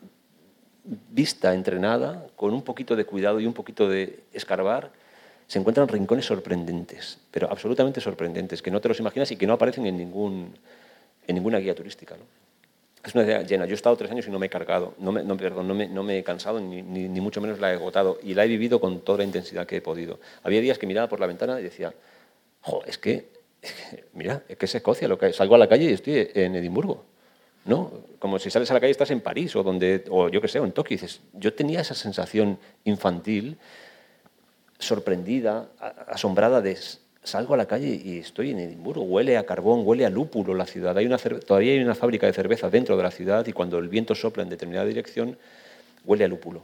vista entrenada, con un poquito de cuidado y un poquito de escarbar, se encuentran rincones sorprendentes, pero absolutamente sorprendentes, que no te los imaginas y que no aparecen en, ningún, en ninguna guía turística. ¿no? Es una idea llena. Yo he estado tres años y no me he cargado, no me, perdón, no me, no me he cansado, ni, mucho menos la he agotado, y la he vivido con toda la intensidad que he podido. Había días que miraba por la ventana y decía, jo, es que, mira, es que es Escocia, lo que, salgo a la calle y estoy en Edimburgo. ¿No? Como si sales a la calle estás en París o, donde, o yo qué sé, o en Tokio. dices, yo tenía esa sensación infantil, sorprendida, asombrada de salgo a la calle y estoy en Edimburgo, huele a carbón, huele a lúpulo la ciudad. Hay una todavía hay una fábrica de cerveza dentro de la ciudad y cuando el viento sopla en determinada dirección, huele a lúpulo.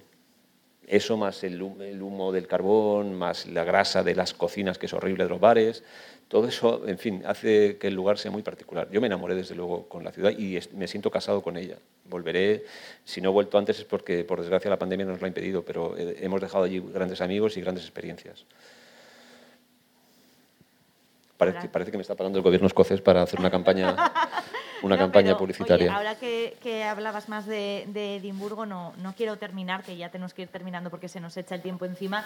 Eso más el humo del carbón, más la grasa de las cocinas, que es horrible de los bares, todo eso, en fin, hace que el lugar sea muy particular. Yo me enamoré desde luego con la ciudad y me siento casado con ella. Volveré, si no he vuelto antes es porque por desgracia la pandemia nos lo ha impedido, pero hemos dejado allí grandes amigos y grandes experiencias. Parece, parece que me está pagando el gobierno escocés para hacer una campaña, una no, campaña pero, publicitaria. Oye, ahora que, que, hablabas más de, de Edimburgo, no, no quiero terminar, que ya tenemos que ir terminando porque se nos echa el tiempo encima,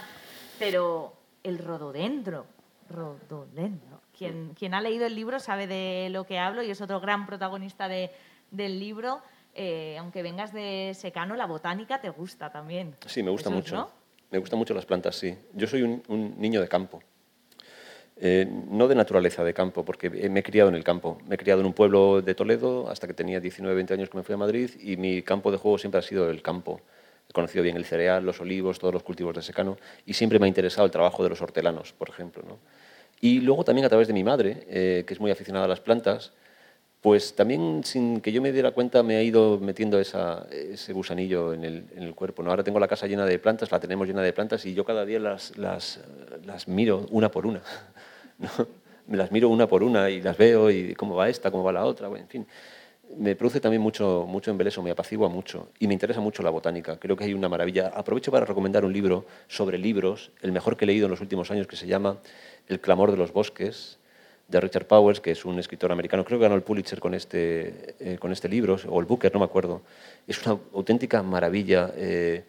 pero el rododendro, rododendro. Quien, quien ha leído el libro sabe de lo que hablo y es otro gran protagonista de, del libro. Eh, aunque vengas de secano, la botánica te gusta también. Sí, me gusta Jesús, mucho. ¿no? Me gustan mucho las plantas, sí. Yo soy un, un niño de campo. Eh, no de naturaleza de campo, porque me he criado en el campo. Me he criado en un pueblo de Toledo hasta que tenía 19, 20 años que me fui a Madrid y mi campo de juego siempre ha sido el campo. He conocido bien el cereal, los olivos, todos los cultivos de secano y siempre me ha interesado el trabajo de los hortelanos, por ejemplo. ¿no? Y luego también a través de mi madre, eh, que es muy aficionada a las plantas, pues también sin que yo me diera cuenta me ha ido metiendo ese gusanillo en el, cuerpo. ¿no? Ahora tengo la casa llena de plantas, la tenemos llena de plantas y yo cada día las, las, las miro una por una. ¿no? Me las miro una por una y las veo y cómo va esta, cómo va la otra, bueno, en fin. Me produce también mucho, mucho embeleso, me apacigua mucho y me interesa mucho la botánica. Creo que hay una maravilla. Aprovecho para recomendar un libro sobre libros, el mejor que he leído en los últimos años, que se llama El clamor de los bosques, de Richard Powers, que es un escritor americano. Creo que ganó el Pulitzer con este, eh, con este libro, o el Booker, no me acuerdo. Es una auténtica maravilla. Eh,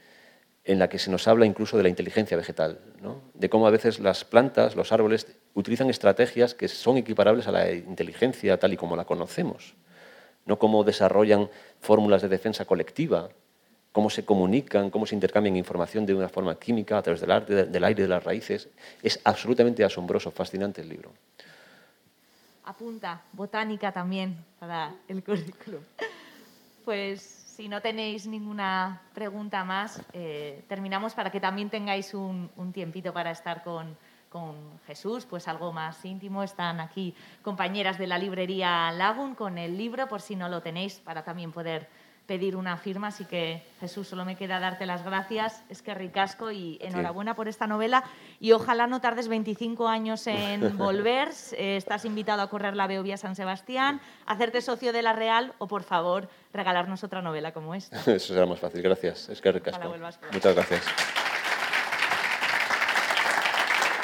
en la que se nos habla incluso de la inteligencia vegetal, de cómo a veces las plantas, los árboles, utilizan estrategias que son equiparables a la inteligencia tal y como la conocemos, no cómo desarrollan fórmulas de defensa colectiva, cómo se comunican, cómo se intercambian información de una forma química a través del, arte, del aire, de las raíces. Es absolutamente asombroso, fascinante el libro. Apunta, botánica también para el currículum. Pues si no tenéis ninguna pregunta más, eh, terminamos para que también tengáis un, tiempito para estar con, con, Jesús, pues algo más íntimo. Están aquí compañeras de la librería Lagun con el libro, por si no lo tenéis, para también poder pedir una firma, así que Jesús, solo me queda darte las gracias, es que ricasco y enhorabuena por esta novela y ojalá no tardes 25 años en volver, eh, estás invitado a correr la Beovía San Sebastián, hacerte socio de la Real o por favor regalarnos otra novela como esta. Eso será más fácil, gracias, es que ricasco. Muchas gracias.